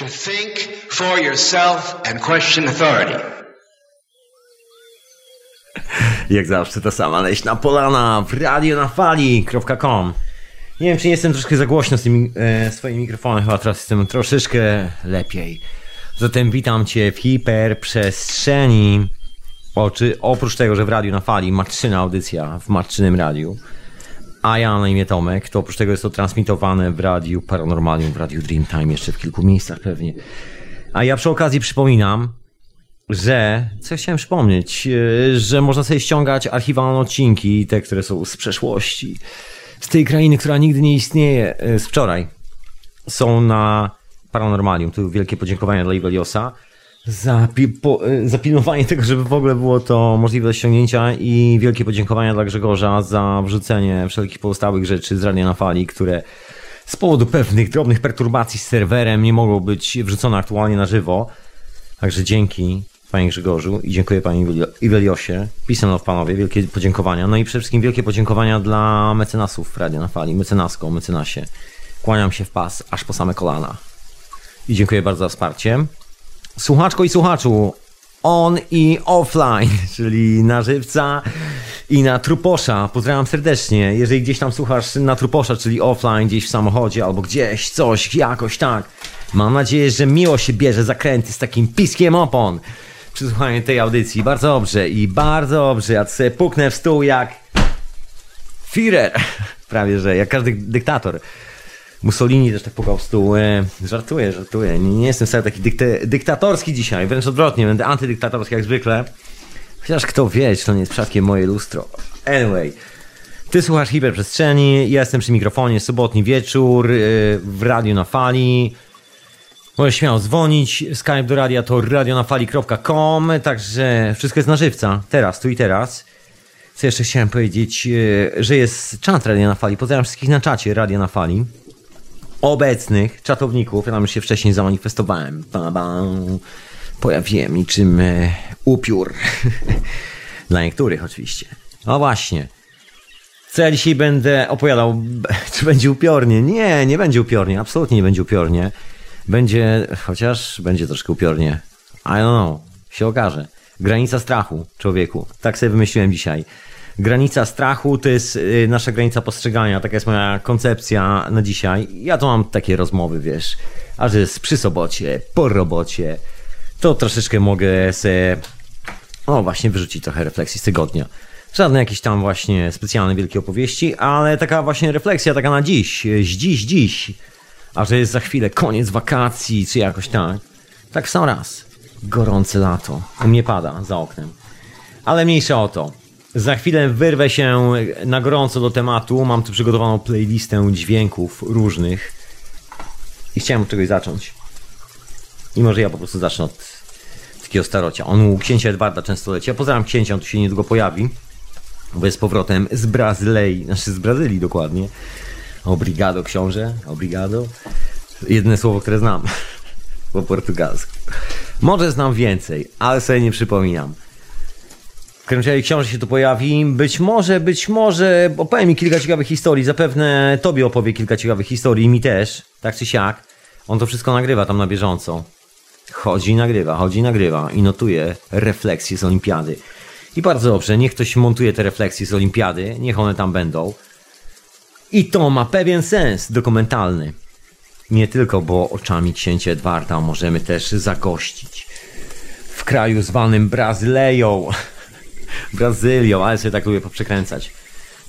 to think for yourself and question authority. Jak zawsze ta sama leśna polana w radionafali.com Nie wiem, czy nie jestem troszkę za głośno z tym e, swoim mikrofonem, chyba teraz jestem troszeczkę lepiej. Zatem witam Cię w hiperprzestrzeni. Oprócz tego, że w Radiu na Fali, matczyna audycja w matczynym radiu, a ja na imię Tomek, to oprócz tego jest to transmitowane w Radiu Paranormalium, w Radiu Dreamtime, jeszcze w kilku miejscach pewnie. A ja przy okazji przypominam, że, co chciałem przypomnieć, e, że można sobie ściągać archiwalne odcinki, te, które są z przeszłości, z tej krainy, która nigdy nie istnieje, e, z wczoraj. Są na Paranormalium. Tu wielkie podziękowania dla Iweliosa za, pi- po, e, za pilnowanie tego, żeby w ogóle było to możliwe do ściągnięcia i wielkie podziękowania dla Grzegorza za wrzucenie wszelkich pozostałych rzeczy z Radia na Fali, które z powodu pewnych drobnych perturbacji z serwerem nie mogą być wrzucone aktualnie na żywo. Także dzięki Panie Grzegorzu i dziękuję Panie Iwelio- Iweliosie. Pisano w Panowie, wielkie podziękowania. No i przede wszystkim wielkie podziękowania dla mecenasów Radia na Fali, mecenasko, mecenasie. Kłaniam się w pas, aż po same kolana. I dziękuję bardzo za wsparcie. Słuchaczko i słuchaczu, on i offline, czyli na żywca i na truposza. Pozdrawiam serdecznie. Jeżeli gdzieś tam słuchasz na truposza, czyli offline, gdzieś w samochodzie albo gdzieś, coś, jakoś tak. Mam nadzieję, że miło się bierze zakręty z takim piskiem opon przy słuchaniu tej audycji. Bardzo dobrze i bardzo dobrze. Ja sobie puknę w stół jak Führer. Prawie, że jak każdy dyktator. Mussolini też tak pukał w stół. E, żartuję, żartuję. Nie, jestem wcale taki dykte, dyktatorski dzisiaj. Wręcz odwrotnie, będę antydyktatorski jak zwykle. Chociaż kto wie, czy to nie jest przypadkiem moje lustro. Anyway. Ty słuchasz hiperprzestrzeni, ja jestem przy mikrofonie, sobotni wieczór, yy, w radiu na fali. Możesz śmiało dzwonić, Skype do radia to radionafali.com, także wszystko jest na żywca, teraz, tu i teraz. Co jeszcze chciałem powiedzieć, yy, że jest czat Radia na Fali, pozdrawiam wszystkich na czacie Radia na Fali. Obecnych czatowników, ja tam się wcześniej zamanifestowałem. Ba, ba. Pojawiłem niczym e, upiór. Dla niektórych oczywiście. No właśnie. Co ja dzisiaj będę opowiadał? Czy będzie upiornie? Nie, nie będzie upiornie. Absolutnie nie będzie upiornie. Będzie, chociaż będzie troszkę upiornie. I don't know. Się okaże. Granica strachu, człowieku. Tak sobie wymyśliłem dzisiaj. Granica strachu to jest y, nasza granica postrzegania. Taka jest moja koncepcja na dzisiaj. Ja to mam takie rozmowy, wiesz. A że jest przy sobocie, po robocie, to troszeczkę mogę se o, właśnie wyrzucić trochę refleksji z tygodnia. Żadne jakieś tam właśnie specjalne wielkie opowieści, ale taka właśnie refleksja taka na dziś, z dziś, dziś. A że jest za chwilę koniec wakacji, czy jakoś tak. Tak w sam raz. Gorące lato. U mnie pada za oknem. Ale mniejsza o to. Za chwilę wyrwę się na gorąco do tematu. Mam tu przygotowaną playlistę dźwięków różnych. I chciałem od czegoś zacząć. I może ja po prostu zacznę od takiego starocia. On u księcia Edwarda często leci. Ja pozdrawiam księcia, on tu się niedługo pojawi. Bo jest powrotem z Brazylii, znaczy z Brazylii dokładnie. Obrigado książę, obrigado. Jedyne słowo, które znam po portugalsku. Może znam więcej, ale sobie nie przypominam. Razie książę się tu pojawi. Być może, być może opowie mi kilka ciekawych historii. Zapewne tobie opowie kilka ciekawych historii, mi też, tak czy siak. On to wszystko nagrywa tam na bieżąco. Chodzi i nagrywa, chodzi i nagrywa i notuje refleksje z olimpiady. I bardzo dobrze, niech ktoś montuje te refleksje z olimpiady, niech one tam będą. I to ma pewien sens dokumentalny. Nie tylko, bo oczami księcia Edwarda możemy też zagościć w kraju zwanym Brazyleją. Brazylią, ale sobie tak lubię poprzekręcać.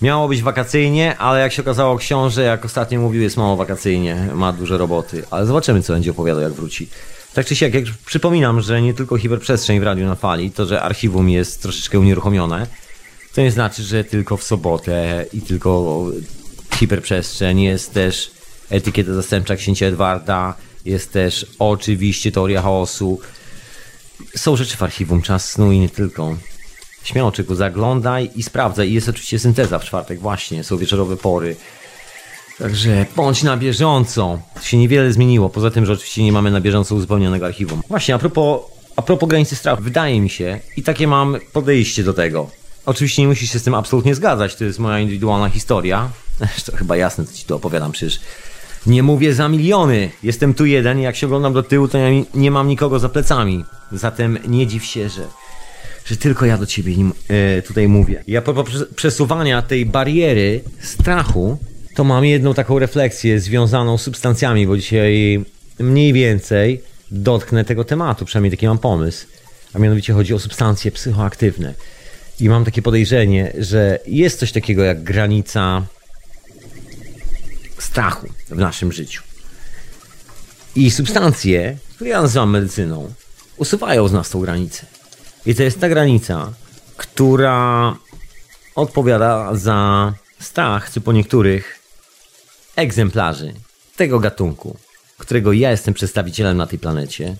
Miało być wakacyjnie, ale jak się okazało, książę, jak ostatnio mówił, jest mało wakacyjnie, ma dużo roboty. Ale zobaczymy, co będzie opowiadał, jak wróci. Tak czy siak, jak przypominam, że nie tylko hiperprzestrzeń w radiu na fali, to że archiwum jest troszeczkę unieruchomione, to nie znaczy, że tylko w sobotę i tylko hiperprzestrzeń jest też etykieta zastępcza księcia Edwarda, jest też oczywiście teoria chaosu. Są rzeczy w archiwum, czas snu i nie tylko. Śmiało, czyku, zaglądaj i sprawdzaj. I jest oczywiście synteza w czwartek, właśnie, są wieczorowe pory. Także bądź na bieżąco. Się niewiele zmieniło, poza tym, że oczywiście nie mamy na bieżąco uzupełnionego archiwum. Właśnie, a propos, a propos granicy strachu, wydaje mi się, i takie mam podejście do tego. Oczywiście nie musisz się z tym absolutnie zgadzać, to jest moja indywidualna historia. Zresztą chyba jasne, co ci tu opowiadam, przecież Nie mówię za miliony. Jestem tu jeden. Jak się oglądam do tyłu, to nie mam nikogo za plecami. Zatem nie dziw się, że, że tylko ja do ciebie nim, e, tutaj mówię. Ja po przesuwania tej bariery strachu, to mam jedną taką refleksję związaną z substancjami, bo dzisiaj mniej więcej dotknę tego tematu, przynajmniej taki mam pomysł. A mianowicie chodzi o substancje psychoaktywne. I mam takie podejrzenie, że jest coś takiego jak granica strachu w naszym życiu. I substancje, które ja nazywam medycyną, usuwają z nas tą granicę. I to jest ta granica, która odpowiada za strach, czy po niektórych egzemplarzy tego gatunku, którego ja jestem przedstawicielem na tej planecie,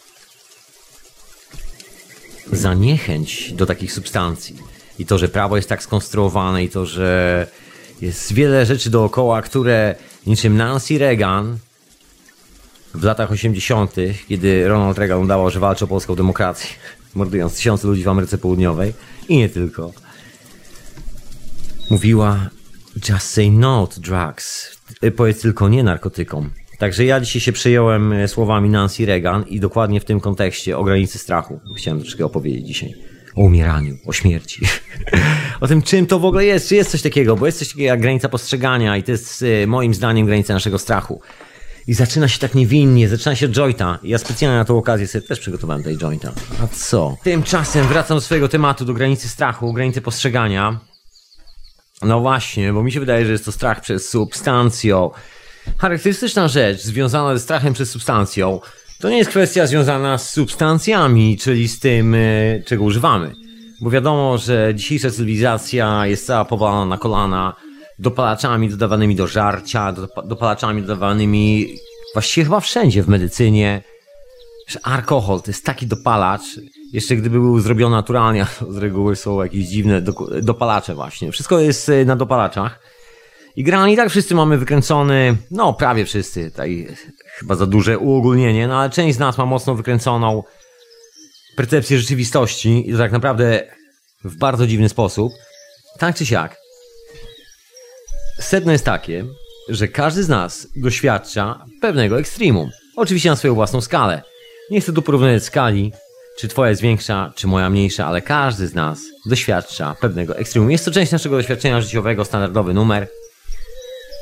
za niechęć do takich substancji. I to, że prawo jest tak skonstruowane, i to, że jest wiele rzeczy dookoła, które niczym Nancy Reagan w latach 80., kiedy Ronald Reagan udawał, że walczy o polską demokrację, mordując tysiące ludzi w Ameryce Południowej i nie tylko, mówiła just say no to drugs. Powiedz tylko nie narkotykom. Także ja dzisiaj się przejąłem słowami Nancy Reagan i dokładnie w tym kontekście o granicy strachu chciałem troszkę opowiedzieć dzisiaj. O umieraniu, o śmierci. o tym, czym to w ogóle jest. Czy jest coś takiego? Bo jest coś takiego jak granica postrzegania i to jest e, moim zdaniem granica naszego strachu. I zaczyna się tak niewinnie, zaczyna się jointa. Ja specjalnie na tą okazję sobie też przygotowałem tej jointa. A co? Tymczasem wracam do swojego tematu, do granicy strachu, granicy postrzegania. No właśnie, bo mi się wydaje, że jest to strach przez substancją. Charakterystyczna rzecz związana ze strachem przez substancją to nie jest kwestia związana z substancjami, czyli z tym, e, czego używamy. Bo wiadomo, że dzisiejsza cywilizacja jest cała powalona na kolana dopalaczami dodawanymi do żarcia, dopalaczami dodawanymi właściwie chyba wszędzie w medycynie. Że alkohol to jest taki dopalacz, jeszcze gdyby był zrobiony naturalnie, z reguły są jakieś dziwne dopalacze właśnie. Wszystko jest e, na dopalaczach. I generalnie tak wszyscy mamy wykręcony, no prawie wszyscy, tutaj chyba za duże uogólnienie, no ale część z nas ma mocno wykręconą percepcję rzeczywistości i to tak naprawdę w bardzo dziwny sposób. Tak czy siak. Sedno jest takie, że każdy z nas doświadcza pewnego ekstremum. Oczywiście na swoją własną skalę. Nie chcę tu porównać skali, czy twoja jest większa, czy moja mniejsza, ale każdy z nas doświadcza pewnego ekstremum. Jest to część naszego doświadczenia życiowego, standardowy numer.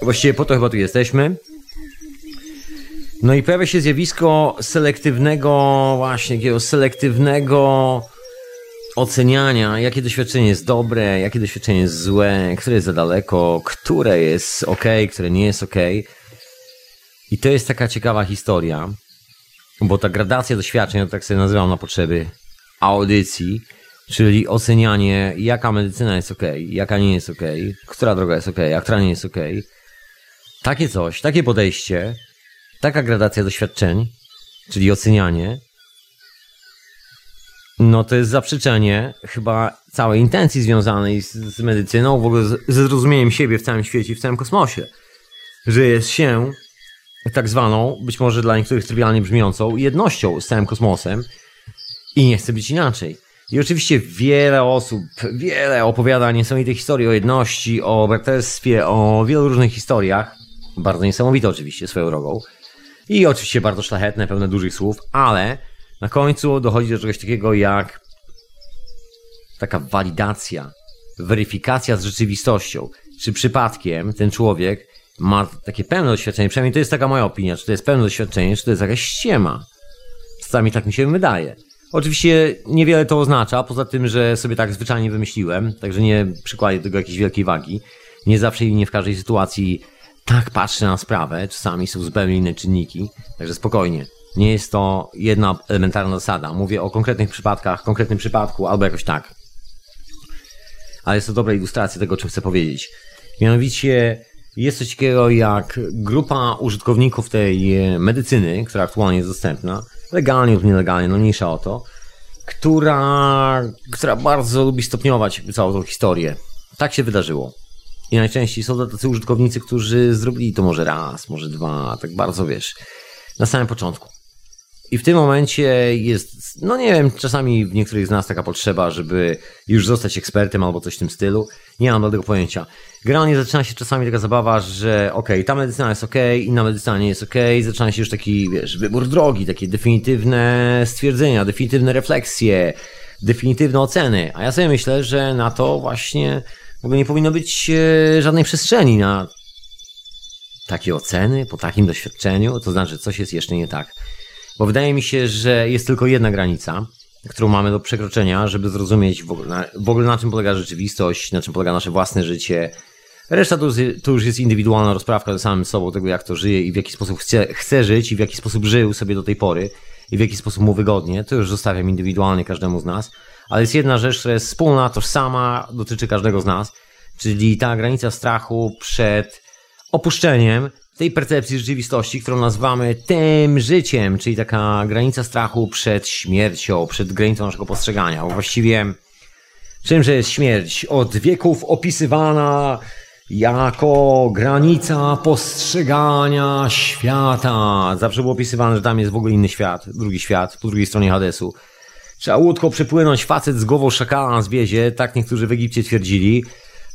Właściwie po to chyba tu jesteśmy. No i pojawia się zjawisko selektywnego, właśnie takiego selektywnego oceniania, jakie doświadczenie jest dobre, jakie doświadczenie jest złe, które jest za daleko, które jest ok, które nie jest ok. I to jest taka ciekawa historia, bo ta gradacja doświadczeń, tak sobie nazywam na potrzeby audycji, czyli ocenianie, jaka medycyna jest ok, jaka nie jest ok, która droga jest ok, a która nie jest ok. Takie coś, takie podejście taka gradacja doświadczeń, czyli ocenianie, no to jest zaprzeczenie chyba całej intencji związanej z, z medycyną, w ogóle ze zrozumieniem siebie w całym świecie, w całym kosmosie. Że jest się tak zwaną, być może dla niektórych trywialnie brzmiącą, jednością z całym kosmosem i nie chce być inaczej. I oczywiście wiele osób, wiele opowiada niesamowite historii o jedności, o braterstwie, o wielu różnych historiach. Bardzo niesamowite oczywiście swoją drogą. I oczywiście bardzo szlachetne, pełne dużych słów, ale na końcu dochodzi do czegoś takiego jak taka walidacja, weryfikacja z rzeczywistością. Czy przypadkiem ten człowiek ma takie pełne doświadczenie, przynajmniej to jest taka moja opinia, czy to jest pełne doświadczenie, czy to jest jakaś ściema. Czasami tak mi się wydaje. Oczywiście niewiele to oznacza, poza tym, że sobie tak zwyczajnie wymyśliłem, także nie przykładę do tego jakiejś wielkiej wagi. Nie zawsze i nie w każdej sytuacji tak patrzę na sprawę, czasami są zupełnie inne czynniki, także spokojnie. Nie jest to jedna elementarna zasada. Mówię o konkretnych przypadkach, konkretnym przypadku, albo jakoś tak. Ale jest to dobra ilustracja tego, o czym chcę powiedzieć. Mianowicie jest coś takiego jak grupa użytkowników tej e, medycyny, która aktualnie jest dostępna, legalnie lub nielegalnie, no mniejsza o to, która, która bardzo lubi stopniować całą tą historię. Tak się wydarzyło. I najczęściej są to tacy użytkownicy, którzy zrobili to może raz, może dwa, tak bardzo wiesz, na samym początku. I w tym momencie jest, no nie wiem, czasami w niektórych z nas taka potrzeba, żeby już zostać ekspertem albo coś w tym stylu. Nie mam tego pojęcia. Generalnie zaczyna się czasami taka zabawa, że okej, okay, ta medycyna jest okej, okay, inna medycyna nie jest okej. Okay. Zaczyna się już taki, wiesz, wybór drogi, takie definitywne stwierdzenia, definitywne refleksje, definitywne oceny. A ja sobie myślę, że na to właśnie w ogóle nie powinno być e, żadnej przestrzeni na takie oceny po takim doświadczeniu. To znaczy, coś jest jeszcze nie tak. Bo wydaje mi się, że jest tylko jedna granica, którą mamy do przekroczenia, żeby zrozumieć w ogóle, na, w ogóle na czym polega rzeczywistość, na czym polega nasze własne życie. Reszta to, to już jest indywidualna rozprawka ze samym sobą, tego jak to żyje i w jaki sposób chce, chce żyć i w jaki sposób żył sobie do tej pory i w jaki sposób mu wygodnie. To już zostawiam indywidualnie każdemu z nas. Ale jest jedna rzecz, która jest wspólna, tożsama, dotyczy każdego z nas, czyli ta granica strachu przed opuszczeniem tej percepcji rzeczywistości, którą nazywamy tym życiem, czyli taka granica strachu przed śmiercią, przed granicą naszego postrzegania. Bo właściwie czymże jest śmierć? Od wieków opisywana jako granica postrzegania świata. Zawsze było opisywane, że tam jest w ogóle inny świat, drugi świat, po drugiej stronie Hadesu. Trzeba łódką przepłynąć facet z głową szakala na zwiezie, tak niektórzy w Egipcie twierdzili.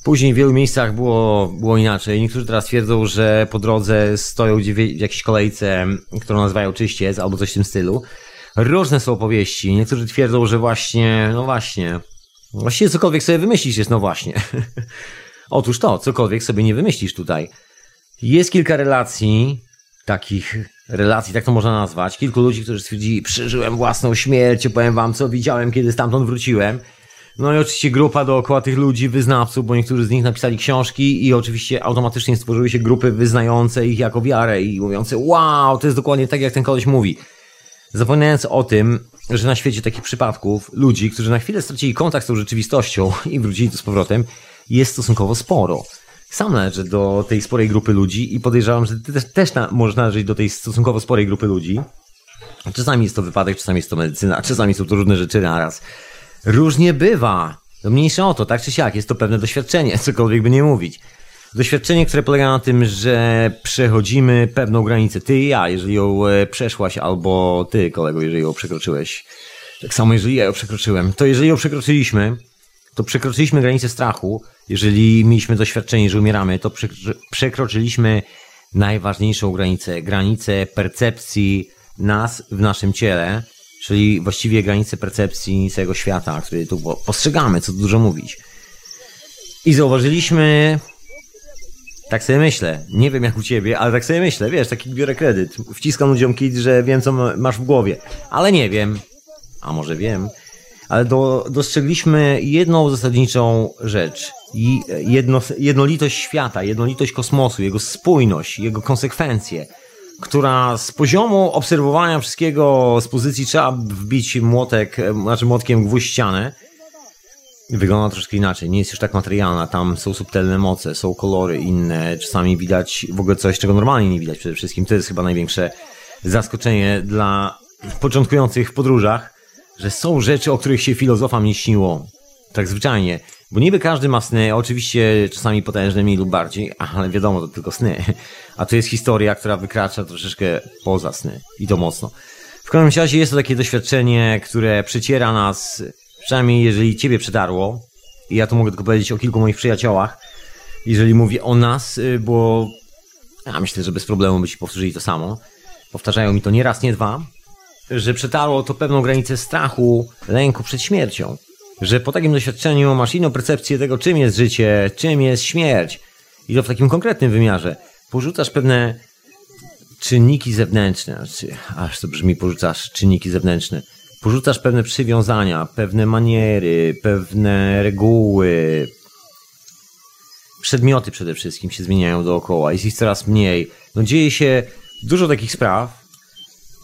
Później w wielu miejscach było, było inaczej. Niektórzy teraz twierdzą, że po drodze stoją w jakiejś kolejce, którą nazywają czyściec albo coś w tym stylu. Różne są opowieści. Niektórzy twierdzą, że właśnie, no właśnie, właściwie cokolwiek sobie wymyślisz jest no właśnie. Otóż to, cokolwiek sobie nie wymyślisz tutaj. Jest kilka relacji, takich relacji, tak to można nazwać. Kilku ludzi, którzy stwierdzili, przeżyłem własną śmierć, opowiem wam, co widziałem, kiedy stamtąd wróciłem. No i oczywiście grupa dookoła tych ludzi, wyznawców, bo niektórzy z nich napisali książki i oczywiście automatycznie stworzyły się grupy wyznające ich jako wiarę i mówiące wow, to jest dokładnie tak, jak ten koleś mówi. Zapominając o tym, że na świecie takich przypadków ludzi, którzy na chwilę stracili kontakt z tą rzeczywistością i wrócili tu z powrotem, jest stosunkowo sporo. Sam należę do tej sporej grupy ludzi i podejrzewam, że ty też, też na, możesz należeć do tej stosunkowo sporej grupy ludzi. Czasami jest to wypadek, czasami jest to medycyna, czasami są to różne rzeczy naraz. Różnie bywa. To mniejsze o to, tak czy siak, jest to pewne doświadczenie, cokolwiek by nie mówić. Doświadczenie, które polega na tym, że przechodzimy pewną granicę. Ty i ja, jeżeli ją e, przeszłaś, albo ty, kolego, jeżeli ją przekroczyłeś. Tak samo, jeżeli ja ją przekroczyłem. To jeżeli ją przekroczyliśmy, to przekroczyliśmy granicę strachu. Jeżeli mieliśmy doświadczenie, że umieramy, to przekroczyliśmy najważniejszą granicę. Granicę percepcji nas w naszym ciele czyli właściwie granice percepcji całego świata, który tu postrzegamy, co tu dużo mówić. I zauważyliśmy, tak sobie myślę, nie wiem jak u ciebie, ale tak sobie myślę, wiesz, taki biorę kredyt, wciskam ludziom kit, że wiem co masz w głowie, ale nie wiem, a może wiem, ale do, dostrzegliśmy jedną zasadniczą rzecz, jedno, jednolitość świata, jednolitość kosmosu, jego spójność, jego konsekwencje – która z poziomu obserwowania wszystkiego z pozycji trzeba wbić młotek, znaczy młotkiem gwóźdź ścianę, wygląda troszkę inaczej. Nie jest już tak materialna. Tam są subtelne moce, są kolory inne. Czasami widać w ogóle coś, czego normalnie nie widać przede wszystkim. To jest chyba największe zaskoczenie dla początkujących w podróżach, że są rzeczy, o których się filozofam nie śniło. Tak zwyczajnie. Bo niby każdy ma sny, oczywiście czasami potężne mniej lub bardziej, ale wiadomo, to tylko sny. A to jest historia, która wykracza troszeczkę poza sny. I to mocno. W każdym razie jest to takie doświadczenie, które przyciera nas, przynajmniej jeżeli ciebie przydarło, i ja tu mogę tylko powiedzieć o kilku moich przyjaciołach, jeżeli mówię o nas, y, bo ja myślę, że bez problemu by ci powtórzyli to samo. Powtarzają mi to nie raz, nie dwa, że przetarło to pewną granicę strachu, lęku przed śmiercią że po takim doświadczeniu masz inną percepcję tego, czym jest życie, czym jest śmierć. I to w takim konkretnym wymiarze. Porzucasz pewne czynniki zewnętrzne, znaczy, aż to brzmi, porzucasz czynniki zewnętrzne. Porzucasz pewne przywiązania, pewne maniery, pewne reguły. Przedmioty przede wszystkim się zmieniają dookoła, jest ich coraz mniej. No dzieje się dużo takich spraw,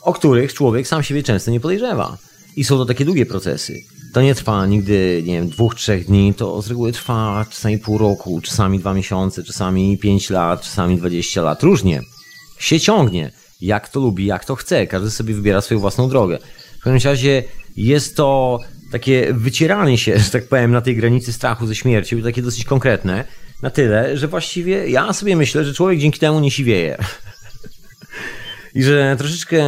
o których człowiek sam siebie często nie podejrzewa. I są to takie długie procesy. To nie trwa nigdy, nie wiem, dwóch, trzech dni, to z reguły trwa czasami pół roku, czasami dwa miesiące, czasami pięć lat, czasami dwadzieścia lat. Różnie. Się ciągnie. Jak to lubi, jak to chce. Każdy sobie wybiera swoją własną drogę. W każdym razie jest to takie wycieranie się, że tak powiem, na tej granicy strachu ze śmiercią, takie dosyć konkretne, na tyle, że właściwie ja sobie myślę, że człowiek dzięki temu nie siwieje. I że troszeczkę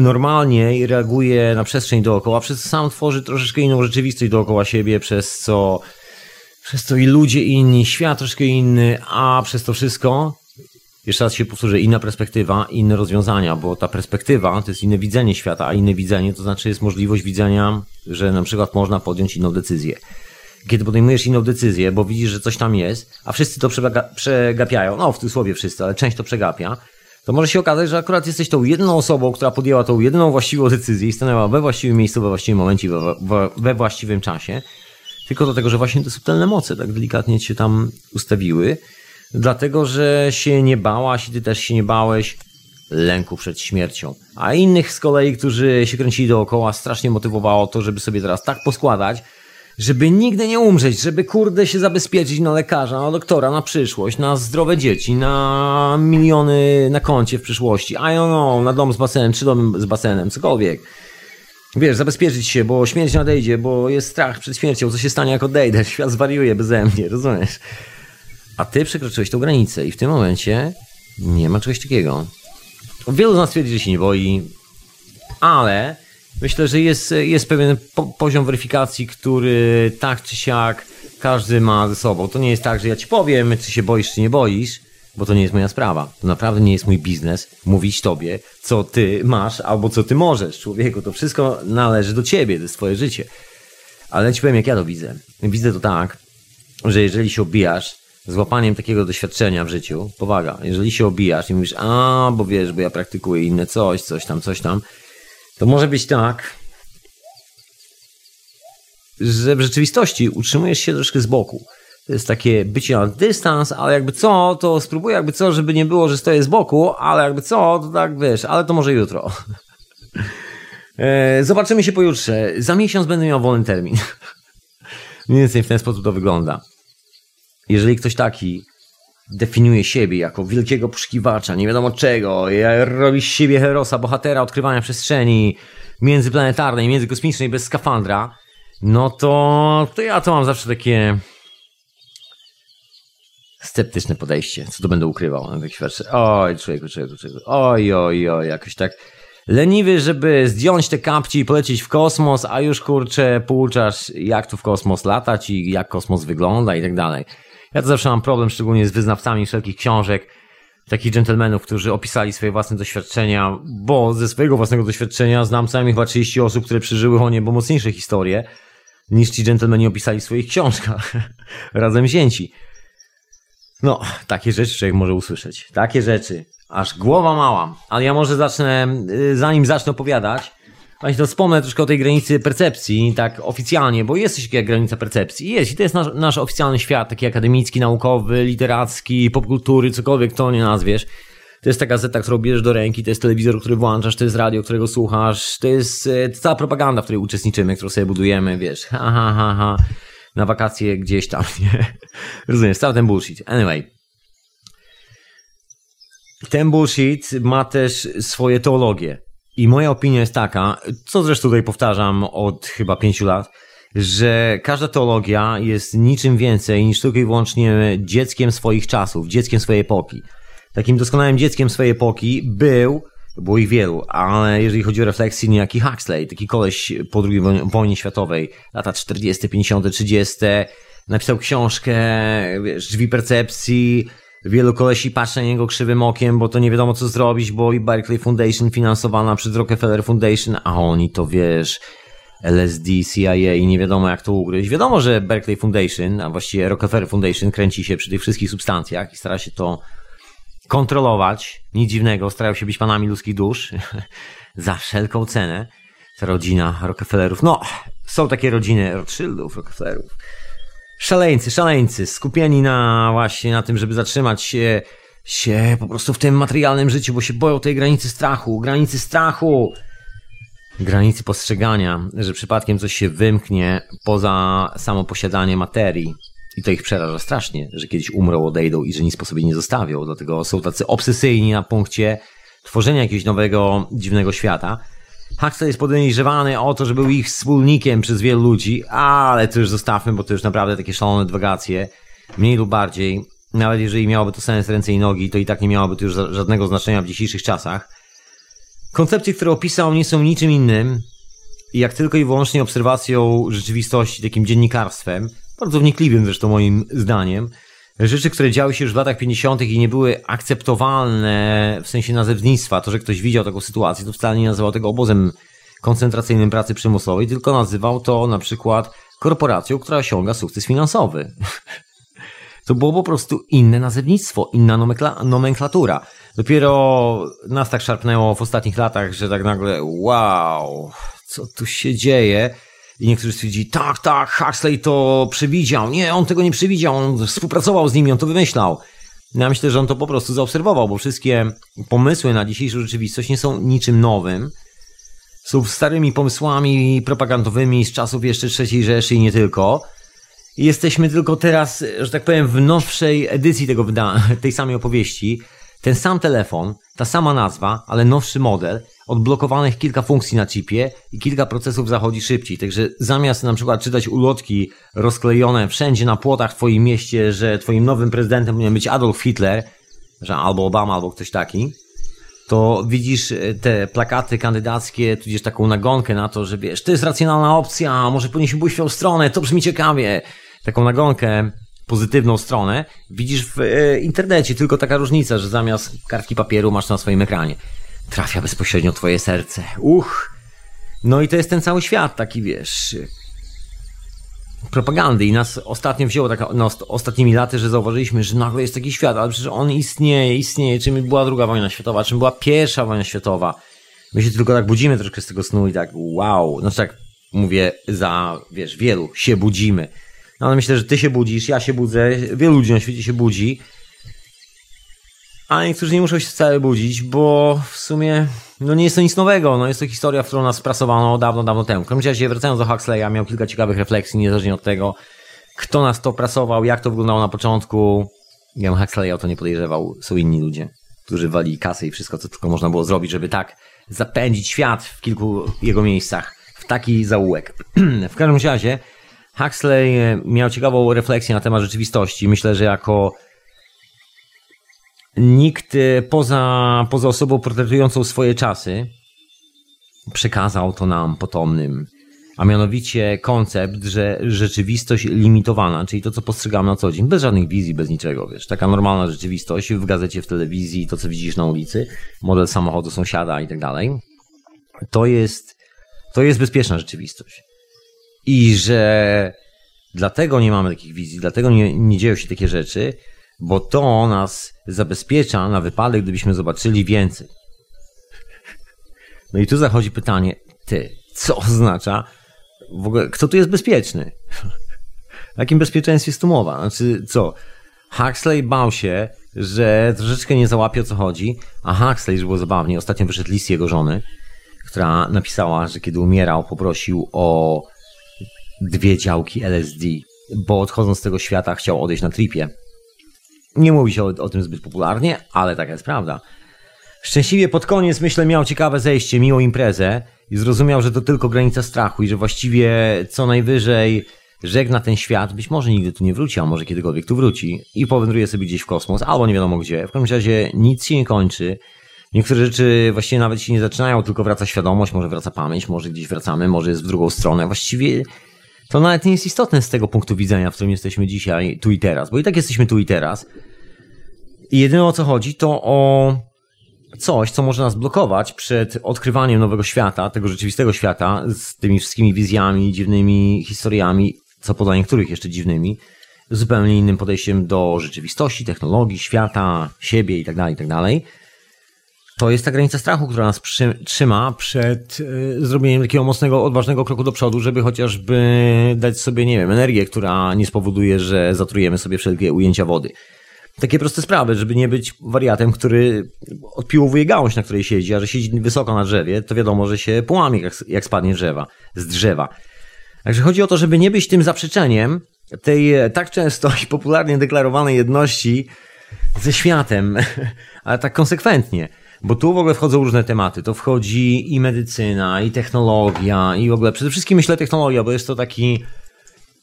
normalnie reaguje na przestrzeń dookoła, przez co sam tworzy troszeczkę inną rzeczywistość dookoła siebie, przez co, przez co i ludzie inni, świat troszkę inny, a przez to wszystko jeszcze raz się powtórzę, inna perspektywa, inne rozwiązania, bo ta perspektywa to jest inne widzenie świata, a inne widzenie to znaczy jest możliwość widzenia, że na przykład można podjąć inną decyzję. Kiedy podejmujesz inną decyzję, bo widzisz, że coś tam jest, a wszyscy to przegapiają, no w cudzysłowie wszyscy, ale część to przegapia, to może się okazać, że akurat jesteś tą jedną osobą, która podjęła tą jedną właściwą decyzję i stanęła we właściwym miejscu, we właściwym momencie, we, we, we właściwym czasie. Tylko do tego, że właśnie te subtelne moce tak delikatnie cię tam ustawiły, dlatego że się nie bałaś i ty też się nie bałeś lęku przed śmiercią. A innych z kolei, którzy się kręcili dookoła, strasznie motywowało to, żeby sobie teraz tak poskładać, żeby nigdy nie umrzeć, żeby kurde się zabezpieczyć na lekarza, na doktora, na przyszłość, na zdrowe dzieci, na miliony na koncie w przyszłości, I don't know, na dom z basenem, czy dom z basenem, cokolwiek. Wiesz, zabezpieczyć się, bo śmierć nadejdzie, bo jest strach przed śmiercią, co się stanie jak odejdę, świat zwariuje beze mnie, rozumiesz? A ty przekroczyłeś tą granicę i w tym momencie nie ma czegoś takiego. Wielu z nas twierdzi, że się nie boi, ale myślę, że jest, jest pewien po, poziom weryfikacji, który tak czy siak każdy ma ze sobą. To nie jest tak, że ja ci powiem, czy się boisz, czy nie boisz, bo to nie jest moja sprawa. To naprawdę nie jest mój biznes mówić tobie, co ty masz albo co ty możesz. Człowieku, to wszystko należy do ciebie, to jest twoje życie. Ale ci powiem, jak ja to widzę. Widzę to tak, że jeżeli się obijasz z łapaniem takiego doświadczenia w życiu, powaga, jeżeli się obijasz i mówisz, a, bo wiesz, bo ja praktykuję inne coś, coś tam, coś tam, to może być tak, że w rzeczywistości utrzymujesz się troszkę z boku. To jest takie bycie na dystans, ale jakby co, to spróbuję jakby co, żeby nie było, że stoję z boku, ale jakby co, to tak wiesz, ale to może jutro. E, zobaczymy się pojutrze. Za miesiąc będę miał wolny termin. Mniej więcej w ten sposób to wygląda. Jeżeli ktoś taki definiuje siebie jako wielkiego poszukiwacza, nie wiadomo czego, robi z siebie herosa, bohatera odkrywania przestrzeni międzyplanetarnej, międzykosmicznej bez skafandra, no to, to ja to mam zawsze takie sceptyczne podejście. Co to będę ukrywał Oj, człowieku, człowieku, człowieku. Oj, oj, oj, jakoś tak leniwy, żeby zdjąć te kapci i polecieć w kosmos, a już kurczę pouczasz, jak tu w kosmos latać i jak kosmos wygląda i tak dalej. Ja to zawsze mam problem, szczególnie z wyznawcami wszelkich książek, takich dżentelmenów, którzy opisali swoje własne doświadczenia, bo ze swojego własnego doświadczenia znam co najmniej chyba 30 osób, które przeżyły o niebo mocniejsze historie, niż ci dżentelmeni opisali w swoich książkach, razem wzięci. No, takie rzeczy człowiek może usłyszeć. Takie rzeczy. Aż głowa mała. Ale ja może zacznę, y, zanim zacznę opowiadać, Właśnie to wspomnę troszkę o tej granicy percepcji, tak oficjalnie, bo jest coś takiego granica percepcji. Jest i to jest nasz, nasz oficjalny świat, taki akademicki, naukowy, literacki, popkultury, cokolwiek to nie nazwiesz. To jest ta gazeta, którą bierzesz do ręki, to jest telewizor, który włączasz, to jest radio, którego słuchasz, to jest e, cała propaganda, w której uczestniczymy, którą sobie budujemy, wiesz, ha, ha, ha, ha, na wakacje gdzieś tam, nie? Rozumiesz, cały ten bullshit. Anyway. Ten bullshit ma też swoje teologie. I moja opinia jest taka, co zresztą tutaj powtarzam od chyba pięciu lat, że każda teologia jest niczym więcej niż tylko i wyłącznie dzieckiem swoich czasów, dzieckiem swojej epoki. Takim doskonałym dzieckiem swojej epoki był, było ich wielu, ale jeżeli chodzi o refleksję, niejaki Huxley, taki koleś po II wojnie światowej, lata 40., 50., 30., napisał książkę, wiesz, drzwi percepcji, Wielu kolesi patrzy na niego krzywym okiem, bo to nie wiadomo co zrobić, bo i Berkeley Foundation finansowana przez Rockefeller Foundation, a oni to wiesz, LSD, CIA i nie wiadomo jak to ugryźć. Wiadomo, że Berkeley Foundation, a właściwie Rockefeller Foundation kręci się przy tych wszystkich substancjach i stara się to kontrolować. Nic dziwnego, starają się być panami ludzkich dusz za wszelką cenę. Ta rodzina Rockefellerów. No, są takie rodziny Rothschildów, Rockefellerów szaleńcy, szaleńcy, skupieni na właśnie na tym, żeby zatrzymać się, się po prostu w tym materialnym życiu, bo się boją tej granicy strachu, granicy strachu, granicy postrzegania, że przypadkiem coś się wymknie poza samo posiadanie materii. I to ich przeraża strasznie, że kiedyś umrą, odejdą i że nic po sobie nie zostawią. Dlatego są tacy obsesyjni na punkcie tworzenia jakiegoś nowego, dziwnego świata. Huxley jest podejrzewany o to, że był ich wspólnikiem przez wielu ludzi, ale to już zostawmy, bo to już naprawdę takie szalone dywagacje. Mniej lub bardziej, nawet jeżeli miałoby to sens ręce i nogi, to i tak nie miałoby to już żadnego znaczenia w dzisiejszych czasach. Koncepcje, które opisał, nie są niczym innym, jak tylko i wyłącznie obserwacją rzeczywistości, takim dziennikarstwem, bardzo wnikliwym zresztą moim zdaniem, rzeczy, które działy się już w latach 50. i nie były akceptowalne w sensie nazewnictwa, to, że ktoś widział taką sytuację, to wcale nie nazywał tego obozem koncentracyjnym pracy przymusowej, tylko nazywał to na przykład korporacją, która osiąga sukces finansowy. To było po prostu inne nazewnictwo, inna nomenklatura. Dopiero nas tak szarpnęło w ostatnich latach, że tak nagle, wow, co tu się dzieje? I niektórzy stwierdzili, tak, tak, Huxley to przewidział. Nie, on tego nie przewidział, on współpracował z nimi, on to wymyślał. Ja myślę, że on to po prostu zaobserwował, bo wszystkie pomysły na dzisiejszą rzeczywistość nie są niczym nowym. Są starymi pomysłami propagandowymi z czasów jeszcze III Rzeszy i nie tylko. Jesteśmy tylko teraz, że tak powiem, w nowszej edycji tego tej samej opowieści. Ten sam telefon, ta sama nazwa, ale nowszy model, odblokowanych kilka funkcji na chipie i kilka procesów zachodzi szybciej. Także zamiast na przykład czytać ulotki rozklejone wszędzie na płotach w twoim mieście, że twoim nowym prezydentem powinien być Adolf Hitler, że albo Obama, albo ktoś taki, to widzisz e, te plakaty kandydackie, tudzież taką nagonkę na to, że wiesz, to jest racjonalna opcja, może powinniśmy pójść w tą stronę, to brzmi ciekawie. Taką nagonkę pozytywną stronę widzisz w e, internecie, tylko taka różnica, że zamiast kartki papieru masz na swoim ekranie. Trafia bezpośrednio twoje serce. Uch! No i to jest ten cały świat taki, wiesz, propagandy i nas ostatnio wzięło tak no, ostatnimi laty, że zauważyliśmy, że nagle jest taki świat, ale przecież on istnieje, istnieje, czym była druga wojna światowa, czym była pierwsza wojna światowa. My się tylko tak budzimy troszkę z tego snu i tak wow, znaczy tak mówię za, wiesz, wielu się budzimy. No ale myślę, że ty się budzisz, ja się budzę, wielu ludzi na świecie się budzi. A niektórzy nie muszą się wcale budzić, bo w sumie no nie jest to nic nowego. No jest to historia, w którą nas sprasowano dawno, dawno temu. W każdym razie, wracając do Huxleya, miał kilka ciekawych refleksji, niezależnie od tego, kto nas to prasował, jak to wyglądało na początku. Ja bym Huxleya o to nie podejrzewał. Są inni ludzie, którzy wali kasy i wszystko, co tylko można było zrobić, żeby tak zapędzić świat w kilku jego miejscach w taki zaułek. w każdym razie, Huxley e, miał ciekawą refleksję na temat rzeczywistości. Myślę, że jako nikt e, poza, poza osobą portretującą swoje czasy przekazał to nam potomnym. A mianowicie koncept, że rzeczywistość limitowana, czyli to, co postrzegamy na co dzień, bez żadnych wizji, bez niczego, wiesz, taka normalna rzeczywistość w gazecie, w telewizji, to, co widzisz na ulicy, model samochodu sąsiada i tak dalej, to jest, to jest bezpieczna rzeczywistość. I że dlatego nie mamy takich wizji, dlatego nie, nie dzieją się takie rzeczy, bo to nas zabezpiecza na wypadek, gdybyśmy zobaczyli więcej. No i tu zachodzi pytanie, ty, co oznacza w ogóle, kto tu jest bezpieczny? O jakim bezpieczeństwie jest tu mowa? Znaczy, co? Huxley bał się, że troszeczkę nie załapie o co chodzi, a Huxley, że było zabawnie, ostatnio wyszedł list jego żony, która napisała, że kiedy umierał, poprosił o dwie działki LSD, bo odchodząc z tego świata chciał odejść na tripie. Nie mówi się o, o tym zbyt popularnie, ale taka jest prawda. Szczęśliwie pod koniec, myślę, miał ciekawe zejście, miłą imprezę i zrozumiał, że to tylko granica strachu i że właściwie co najwyżej żegna ten świat, być może nigdy tu nie wróci, a może kiedykolwiek tu wróci i powędruje sobie gdzieś w kosmos, albo nie wiadomo gdzie. W każdym razie nic się nie kończy. Niektóre rzeczy właściwie nawet się nie zaczynają, tylko wraca świadomość, może wraca pamięć, może gdzieś wracamy, może jest w drugą stronę. Właściwie to nawet nie jest istotne z tego punktu widzenia, w którym jesteśmy dzisiaj, tu i teraz, bo i tak jesteśmy tu i teraz. I jedyne o co chodzi, to o coś, co może nas blokować przed odkrywaniem nowego świata, tego rzeczywistego świata, z tymi wszystkimi wizjami, dziwnymi historiami, co poza niektórych jeszcze dziwnymi, zupełnie innym podejściem do rzeczywistości, technologii, świata, siebie itd., tak itd. To jest ta granica strachu, która nas przy, trzyma przed y, zrobieniem takiego mocnego, odważnego kroku do przodu, żeby chociażby dać sobie, nie wiem, energię, która nie spowoduje, że zatrujemy sobie wszelkie ujęcia wody. Takie proste sprawy, żeby nie być wariatem, który odpiłowuje gałąź, na której siedzi, a że siedzi wysoko na drzewie, to wiadomo, że się połamie, jak, jak spadnie drzewa, z drzewa. Także chodzi o to, żeby nie być tym zaprzeczeniem tej tak często i popularnie deklarowanej jedności ze światem, ale tak konsekwentnie. Bo tu w ogóle wchodzą różne tematy. To wchodzi i medycyna, i technologia, i w ogóle przede wszystkim myślę technologia, bo jest to taki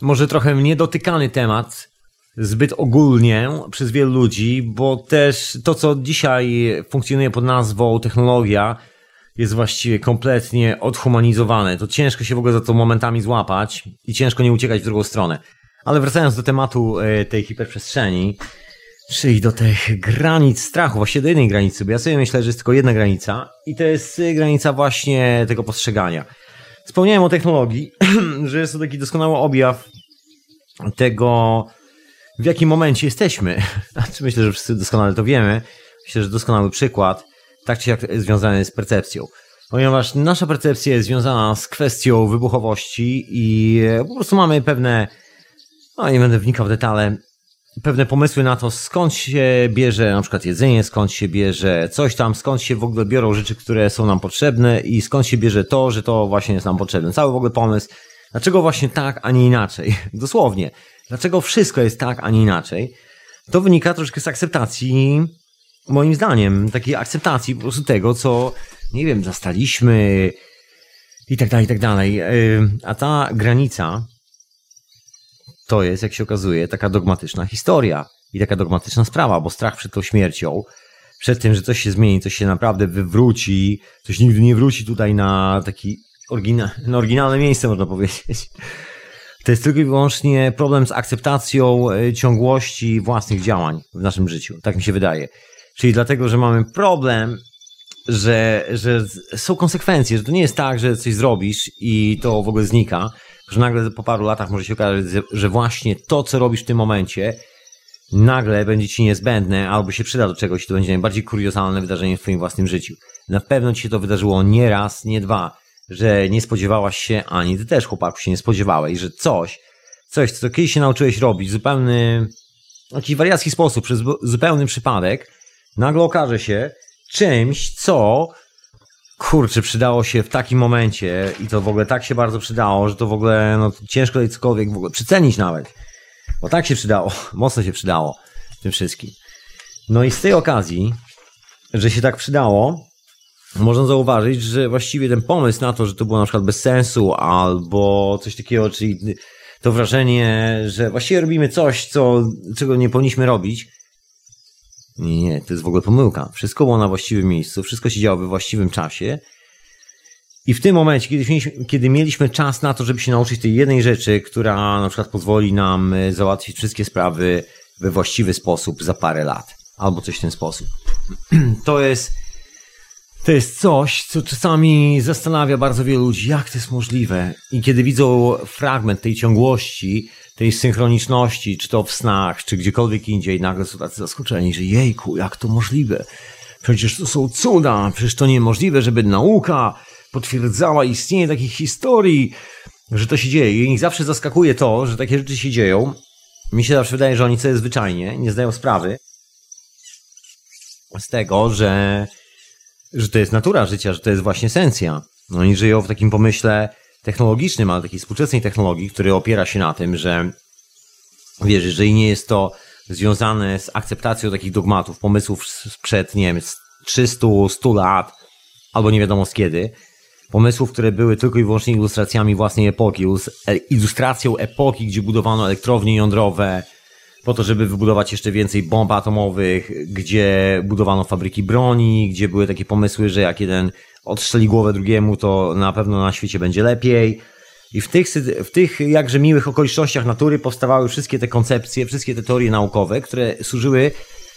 może trochę niedotykany temat zbyt ogólnie przez wielu ludzi, bo też to, co dzisiaj funkcjonuje pod nazwą technologia, jest właściwie kompletnie odhumanizowane. To ciężko się w ogóle za to momentami złapać i ciężko nie uciekać w drugą stronę. Ale wracając do tematu e, tej hiperprzestrzeni, czyli do tych granic strachu, właściwie do jednej granicy, bo ja sobie myślę, że jest tylko jedna granica i to jest granica właśnie tego postrzegania. Wspomniałem o technologii, że jest to taki doskonały objaw tego, w jakim momencie jesteśmy. Znaczy, myślę, że wszyscy doskonale to wiemy. Myślę, że doskonały przykład, tak czy jak związany z percepcją. Ponieważ nasza percepcja jest związana z kwestią wybuchowości i po prostu mamy pewne, no nie będę wnikał w detale, pewne pomysły na to, skąd się bierze na przykład jedzenie, skąd się bierze coś tam, skąd się w ogóle biorą rzeczy, które są nam potrzebne i skąd się bierze to, że to właśnie jest nam potrzebne. Cały w ogóle pomysł, dlaczego właśnie tak, a nie inaczej. Dosłownie. Dlaczego wszystko jest tak, a nie inaczej. To wynika troszkę z akceptacji, moim zdaniem, takiej akceptacji po prostu tego, co, nie wiem, zastaliśmy i tak dalej, i tak dalej. A ta granica to jest, jak się okazuje, taka dogmatyczna historia i taka dogmatyczna sprawa, bo strach przed tą śmiercią, przed tym, że coś się zmieni, coś się naprawdę wywróci, coś nigdy nie wróci tutaj na taki na oryginalne miejsce, można powiedzieć. To jest tylko i wyłącznie problem z akceptacją e, ciągłości własnych działań w naszym życiu. Tak mi się wydaje. Czyli dlatego, że mamy problem, że, że są konsekwencje, że to nie jest tak, że coś zrobisz i to w ogóle znika, że nagle po paru latach może się okazać, że właśnie to, co robisz w tym momencie, nagle będzie ci niezbędne albo się przyda do czegoś, to będzie najbardziej kuriozalne wydarzenie w twoim własnym życiu. Na pewno ci się to wydarzyło nie raz, nie dwa, że nie spodziewałaś się, ani ty też chłopaku się nie spodziewałeś, że coś, coś, co kiedyś się nauczyłeś robić zupełny, jakiś wariacki sposób, przez zupełny przypadek, nagle okaże się czymś, co kurczę, przydało się w takim momencie i to w ogóle tak się bardzo przydało, że to w ogóle no, ciężko tutaj cokolwiek w ogóle przycenić nawet. Bo tak się przydało, mocno się przydało tym wszystkim. No i z tej okazji, że się tak przydało, można zauważyć, że właściwie ten pomysł na to, że to było na przykład bez sensu albo coś takiego, czyli to wrażenie, że właściwie robimy coś, co, czego nie powinniśmy robić. Nie, nie, to jest w ogóle pomyłka. Wszystko było na właściwym miejscu, wszystko się działo we właściwym czasie. I w tym momencie, kiedy mieliśmy, kiedy mieliśmy czas na to, żeby się nauczyć tej jednej rzeczy, która na przykład pozwoli nam e, załatwić wszystkie sprawy we właściwy sposób za parę lat, albo coś w ten sposób. To jest to jest coś, co czasami zastanawia bardzo wielu ludzi, jak to jest możliwe. I kiedy widzą fragment tej ciągłości, tej synchroniczności, czy to w snach, czy gdziekolwiek indziej, nagle są tacy zaskoczeni, że jejku, jak to możliwe? Przecież to są cuda, przecież to niemożliwe, żeby nauka potwierdzała istnienie takich historii, że to się dzieje. I zawsze zaskakuje to, że takie rzeczy się dzieją. Mi się zawsze wydaje, że oni sobie zwyczajnie nie zdają sprawy z tego, że że to jest natura życia, że to jest właśnie esencja. Oni żyją w takim pomyśle technologicznym, ale takiej współczesnej technologii, który opiera się na tym, że wiesz, jeżeli nie jest to związane z akceptacją takich dogmatów, pomysłów sprzed, nie wiem, 300, 100 lat, albo nie wiadomo z kiedy, pomysłów, które były tylko i wyłącznie ilustracjami własnej epoki, ilustracją epoki, gdzie budowano elektrownie jądrowe, po to, żeby wybudować jeszcze więcej bomb atomowych, gdzie budowano fabryki broni, gdzie były takie pomysły, że jak jeden odstrzeli głowę drugiemu, to na pewno na świecie będzie lepiej. I w tych, w tych jakże miłych okolicznościach natury powstawały wszystkie te koncepcje, wszystkie te teorie naukowe, które służyły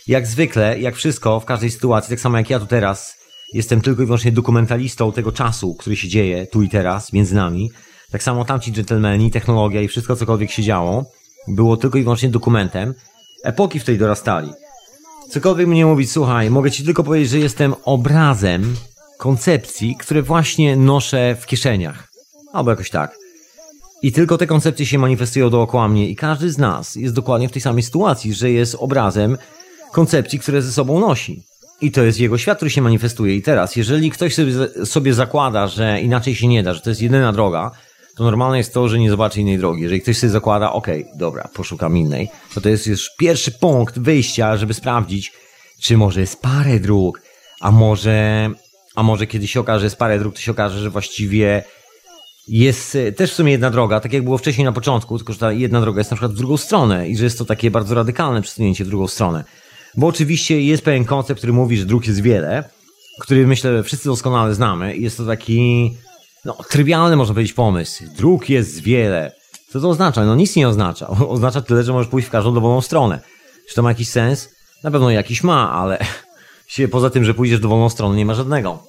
jak zwykle, jak wszystko w każdej sytuacji, tak samo jak ja tu teraz jestem tylko i wyłącznie dokumentalistą tego czasu, który się dzieje tu i teraz między nami. Tak samo tamci dżentelmeni, technologia i wszystko cokolwiek się działo było tylko i wyłącznie dokumentem epoki, w której dorastali. Cokolwiek mnie mówić, słuchaj, mogę ci tylko powiedzieć, że jestem obrazem koncepcji, które właśnie noszę w kieszeniach. Albo jakoś tak. I tylko te koncepcje się manifestują dookoła mnie i każdy z nas jest dokładnie w tej samej sytuacji, że jest obrazem koncepcji, które ze sobą nosi. I to jest jego świat, który się manifestuje. I teraz, jeżeli ktoś sobie, sobie zakłada, że inaczej się nie da, że to jest jedyna droga, to normalne jest to, że nie zobaczy innej drogi. Jeżeli ktoś sobie zakłada, okej, okay, dobra, poszukam innej, to to jest już pierwszy punkt wyjścia, żeby sprawdzić, czy może jest parę dróg, a może, a może kiedy się okaże, że jest parę dróg, to się okaże, że właściwie jest e, też w sumie jedna droga, tak jak było wcześniej na początku, tylko że ta jedna droga jest na przykład w drugą stronę i że jest to takie bardzo radykalne przesunięcie w drugą stronę. Bo oczywiście jest pewien koncept, który mówi, że dróg jest wiele, który myślę wszyscy doskonale znamy. Jest to taki, no, trywialny można powiedzieć pomysł. Dróg jest wiele. Co to oznacza? No nic nie oznacza. Oznacza tyle, że możesz pójść w każdą dowolną stronę. Czy to ma jakiś sens? Na pewno jakiś ma, ale poza tym, że pójdziesz dowolną stronę, nie ma żadnego.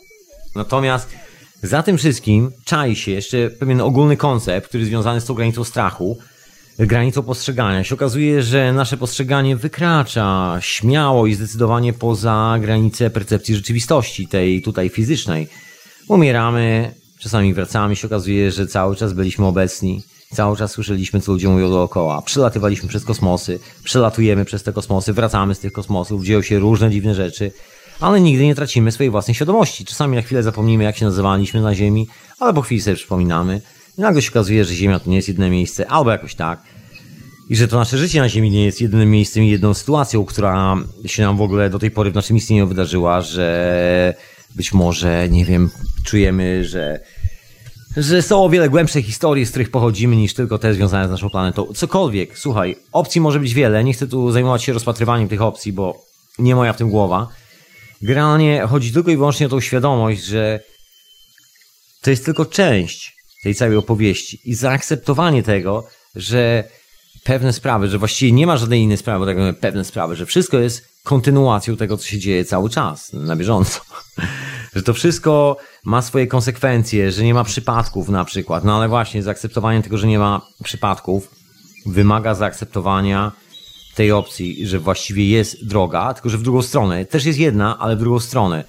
Natomiast za tym wszystkim czai się jeszcze pewien ogólny koncept, który związany z tą granicą strachu, granicą postrzegania. Się okazuje, że nasze postrzeganie wykracza śmiało i zdecydowanie poza granicę percepcji rzeczywistości, tej tutaj fizycznej. Umieramy, czasami wracamy, się okazuje, że cały czas byliśmy obecni, cały czas słyszeliśmy, co ludzie mówią dookoła, przelatywaliśmy przez kosmosy, przelatujemy przez te kosmosy, wracamy z tych kosmosów, dzieją się różne dziwne rzeczy, ale nigdy nie tracimy swojej własnej świadomości. Czasami na chwilę zapomnimy, jak się nazywaliśmy na Ziemi, ale po chwili sobie przypominamy. I nagle się okazuje, że Ziemia to nie jest jedyne miejsce, albo jakoś tak. I że to nasze życie na Ziemi nie jest jedynym miejscem i jedną sytuacją, która się nam w ogóle do tej pory w naszym istnieniu wydarzyła, że być może, nie wiem, czujemy, że, że są o wiele głębsze historie, z których pochodzimy, niż tylko te związane z naszą planetą. Cokolwiek, słuchaj, opcji może być wiele. Nie chcę tu zajmować się rozpatrywaniem tych opcji, bo nie moja w tym głowa. Generalnie chodzi tylko i wyłącznie o tą świadomość, że to jest tylko część tej całej opowieści i zaakceptowanie tego, że pewne sprawy, że właściwie nie ma żadnej innej sprawy, tak pewne sprawy, że wszystko jest kontynuacją tego, co się dzieje cały czas, na bieżąco. Że to wszystko ma swoje konsekwencje, że nie ma przypadków na przykład. No ale właśnie, zaakceptowanie tego, że nie ma przypadków, wymaga zaakceptowania tej opcji, że właściwie jest droga, tylko że w drugą stronę. Też jest jedna, ale w drugą stronę.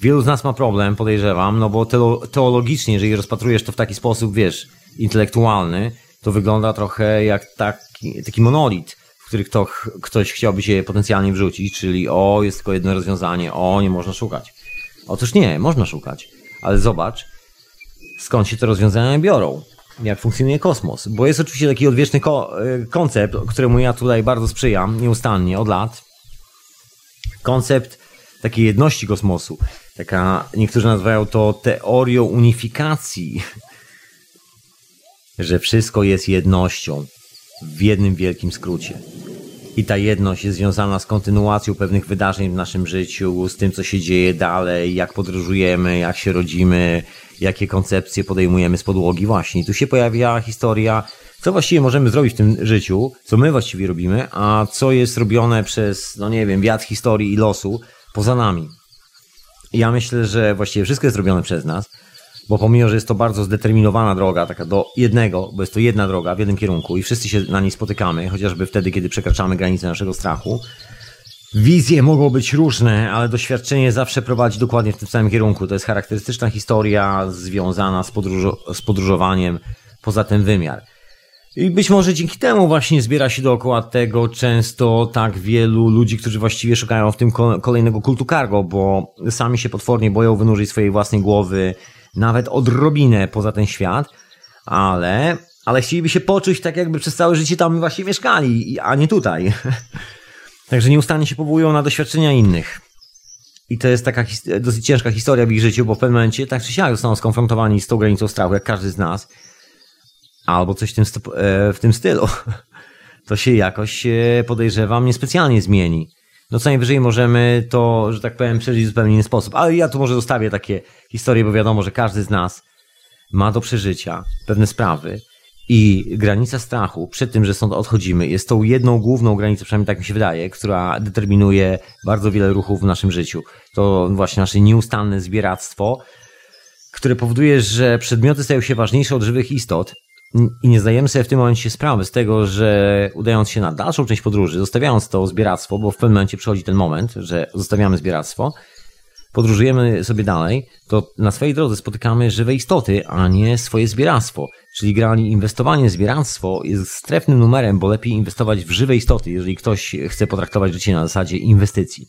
Wielu z nas ma problem, podejrzewam, no bo teologicznie, jeżeli rozpatrujesz to w taki sposób, wiesz, intelektualny, to wygląda trochę jak taki, taki monolit, w który kto, ktoś chciałby się potencjalnie wrzucić, czyli o, jest tylko jedno rozwiązanie, o, nie można szukać. Otóż nie, można szukać, ale zobacz, skąd się te rozwiązania biorą jak funkcjonuje kosmos. Bo jest oczywiście taki odwieczny ko e, koncept, któremu ja tutaj bardzo sprzyjam nieustannie od lat. Koncept takiej jedności kosmosu. Taka, niektórzy nazywają to teorią unifikacji. Że wszystko jest jednością w jednym wielkim skrócie. I ta jedność jest związana z kontynuacją pewnych wydarzeń w naszym życiu, z tym, co się dzieje dalej, jak podróżujemy, jak się rodzimy, jakie koncepcje podejmujemy z podłogi. Właśnie, tu się pojawia historia, co właściwie możemy zrobić w tym życiu, co my właściwie robimy, a co jest robione przez, no nie wiem, wiatr historii i losu poza nami. Ja myślę, że właściwie wszystko jest robione przez nas, bo pomimo, że jest to bardzo zdeterminowana droga, taka do jednego, bo jest to jedna droga w jednym kierunku i wszyscy się na niej spotykamy, chociażby wtedy, kiedy przekraczamy granice naszego strachu, Wizje mogą być różne, ale doświadczenie zawsze prowadzi dokładnie w tym samym kierunku. To jest charakterystyczna historia związana z, podróżo z podróżowaniem poza ten wymiar. I być może dzięki temu właśnie zbiera się dookoła tego często tak wielu ludzi, którzy właściwie szukają w tym kolejnego kultu cargo, bo sami się potwornie boją wynurzyć swojej własnej głowy nawet odrobinę poza ten świat, ale, ale chcieliby się poczuć tak, jakby przez całe życie tam właśnie mieszkali, a nie tutaj. Także nieustannie się powołują na doświadczenia innych. I to jest taka dosyć ciężka historia w ich życiu, bo w pewnym momencie tak czy siak zostaną skonfrontowani z tą granicą strachu, jak każdy z nas. Albo coś w tym, e, w tym stylu. To się jakoś, podejrzewam, niespecjalnie zmieni. No co najwyżej możemy to, że tak powiem, przeżyć w zupełnie inny sposób. Ale ja tu może zostawię takie historie, bo wiadomo, że każdy z nas ma do przeżycia pewne sprawy, i granica strachu przed tym, że stąd odchodzimy, jest tą jedną główną granicą, przynajmniej tak mi się wydaje, która determinuje bardzo wiele ruchów w naszym życiu. To właśnie nasze nieustanne zbieractwo, które powoduje, że przedmioty stają się ważniejsze od żywych istot i nie zdajemy sobie w tym momencie sprawy z tego, że udając się na dalszą część podróży, zostawiając to zbieractwo, bo w pewnym momencie przychodzi ten moment, że zostawiamy zbieractwo, podróżujemy sobie dalej, to na swojej drodze spotykamy żywe istoty, a nie swoje zbieractwo. Czyli generalnie inwestowanie, zbieractwo jest strefnym numerem, bo lepiej inwestować w żywe istoty, jeżeli ktoś chce potraktować życie na zasadzie inwestycji.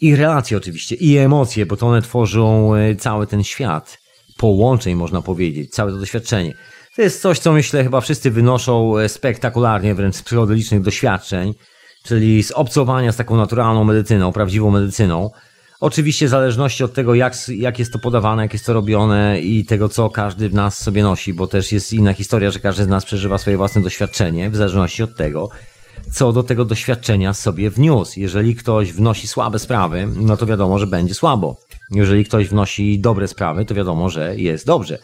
I relacje oczywiście, i emocje, bo to one tworzą e, cały ten świat połączeń, można powiedzieć, całe to doświadczenie. To jest coś, co myślę chyba wszyscy wynoszą e, spektakularnie, wręcz z psychodelicznych doświadczeń, czyli z obcowania z taką naturalną medycyną, prawdziwą medycyną, Oczywiście w zależności od tego, jak, jak jest to podawane, jak jest to robione i tego, co każdy w nas sobie nosi, bo też jest inna historia, że każdy z nas przeżywa swoje własne doświadczenie, w zależności od tego, co do tego doświadczenia sobie wniósł. Jeżeli ktoś wnosi słabe sprawy, no to wiadomo, że będzie słabo. Jeżeli ktoś wnosi dobre sprawy, to wiadomo, że jest dobrze.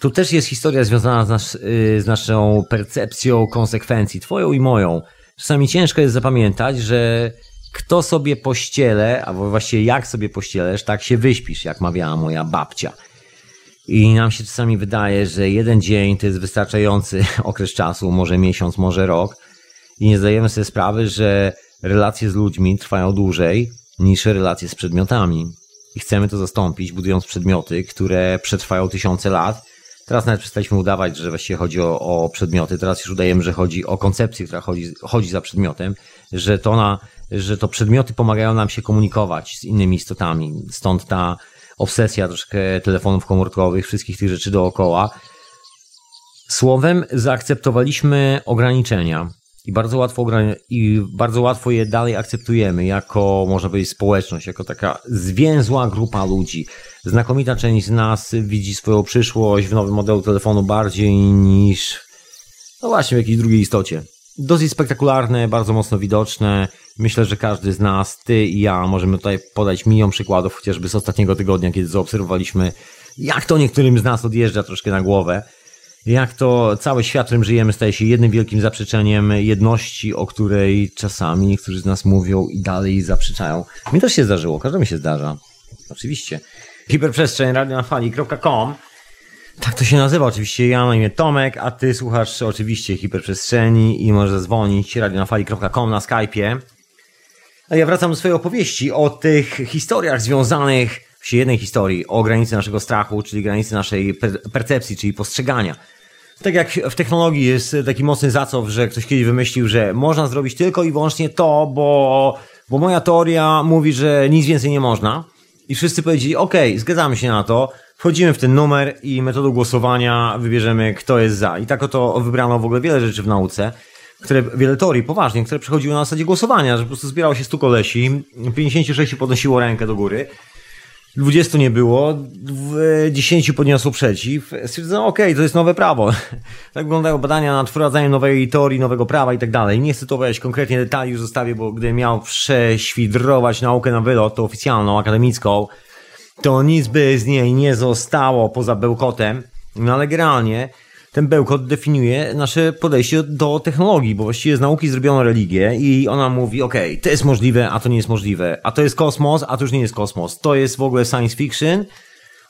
Tu też jest historia związana z, nas, y, z naszą percepcją konsekwencji, twoją i moją. Czasami ciężko jest zapamiętać, że kto sobie pościele, albo właściwie jak sobie pościelesz, tak się wyśpisz, jak mawiała moja babcia. I nam się czasami wydaje, że jeden dzień to jest wystarczający okres czasu, może miesiąc, może rok, i nie zdajemy sobie sprawy, że relacje z ludźmi trwają dłużej niż relacje z przedmiotami. I chcemy to zastąpić, budując przedmioty, które przetrwają tysiące lat. Teraz nawet przestaliśmy udawać, że właściwie chodzi o, o przedmioty. Teraz już udajemy, że chodzi o koncepcję, która chodzi, chodzi za przedmiotem, że to, na, że to przedmioty pomagają nam się komunikować z innymi istotami. Stąd ta obsesja troszkę telefonów komórkowych, wszystkich tych rzeczy dookoła. Słowem, zaakceptowaliśmy ograniczenia i bardzo łatwo, i bardzo łatwo je dalej akceptujemy jako, można powiedzieć, społeczność, jako taka zwięzła grupa ludzi. Znakomita część z nas widzi swoją przyszłość w nowym modelu telefonu bardziej niż, no właśnie, w jakiejś drugiej istocie. Dosyć spektakularne, bardzo mocno widoczne. Myślę, że każdy z nas, ty i ja, możemy tutaj podać milion przykładów, chociażby z ostatniego tygodnia, kiedy zaobserwowaliśmy, jak to niektórym z nas odjeżdża troszkę na głowę jak to cały świat, w którym żyjemy, staje się jednym wielkim zaprzeczeniem jedności, o której czasami niektórzy z nas mówią i dalej zaprzeczają. Mi też się zdarzyło, każdemu się zdarza. Oczywiście. Hiperprzestrzeń radionafali.com tak to się nazywa oczywiście. Ja mam na imię Tomek, a ty słuchasz oczywiście hiperprzestrzeni i możesz zadzwonić radionafali.com na Skype'ie. A ja wracam do swojej opowieści o tych historiach związanych w jednej historii o granicy naszego strachu, czyli granicy naszej percepcji, czyli postrzegania. Tak jak w technologii jest taki mocny zacow, że ktoś kiedyś wymyślił, że można zrobić tylko i wyłącznie to, bo, bo moja teoria mówi, że nic więcej nie można. I wszyscy powiedzieli, ok, zgadzamy się na to, wchodzimy w ten numer i metodą głosowania wybierzemy, kto jest za. I tak oto wybrano w ogóle wiele rzeczy w nauce, które, wiele teorii, poważnie, które przechodziły na zasadzie głosowania, że po prostu zbierało się 100 kolesi, 56 podnosiło rękę do góry 20 nie było, 10 podniosło przeciw. Stwierdzono, okej, okay, to jest nowe prawo. tak wyglądają badania nad wprowadzaniem nowej teorii, nowego prawa i tak dalej. Nie chcę tu powiedzieć konkretnie detali, już zostawię, bo gdybym miał prześwidrować naukę na wylot, to oficjalną, akademicką, to nic by z niej nie zostało poza bełkotem. No ale generalnie ten bełkot definiuje nasze podejście do technologii, bo właściwie z nauki zrobiono religię i ona mówi, ok, to jest możliwe, a to nie jest możliwe, a to jest kosmos, a to już nie jest kosmos, to jest w ogóle science fiction,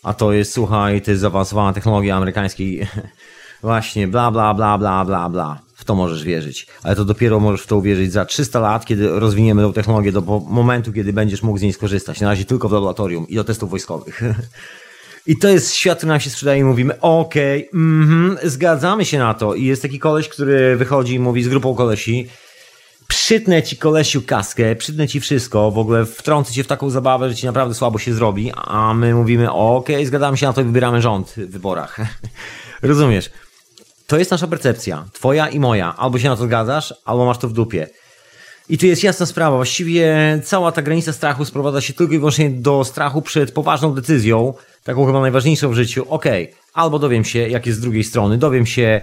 a to jest, słuchaj, to jest zaawansowana technologia amerykańskiej, właśnie, bla, bla, bla, bla, bla, bla. W to możesz wierzyć. Ale to dopiero możesz w to uwierzyć za 300 lat, kiedy rozwiniemy tą technologię do momentu, kiedy będziesz mógł z niej skorzystać. Na razie tylko w laboratorium i do testów wojskowych. I to jest świat, który nam się sprzedaje i mówimy, okej, okay, mm -hmm, zgadzamy się na to. I jest taki koleś, który wychodzi i mówi z grupą kolesi, przytnę ci kolesiu kaskę, przytnę ci wszystko, w ogóle wtrącę cię w taką zabawę, że ci naprawdę słabo się zrobi, a my mówimy, okej, okay, zgadzamy się na to i wybieramy rząd w wyborach. Rozumiesz? To jest nasza percepcja, twoja i moja. Albo się na to zgadzasz, albo masz to w dupie. I tu jest jasna sprawa. Właściwie cała ta granica strachu sprowadza się tylko i wyłącznie do strachu przed poważną decyzją, taką chyba najważniejszą w życiu. Okej, okay, albo dowiem się, jak jest z drugiej strony, dowiem się,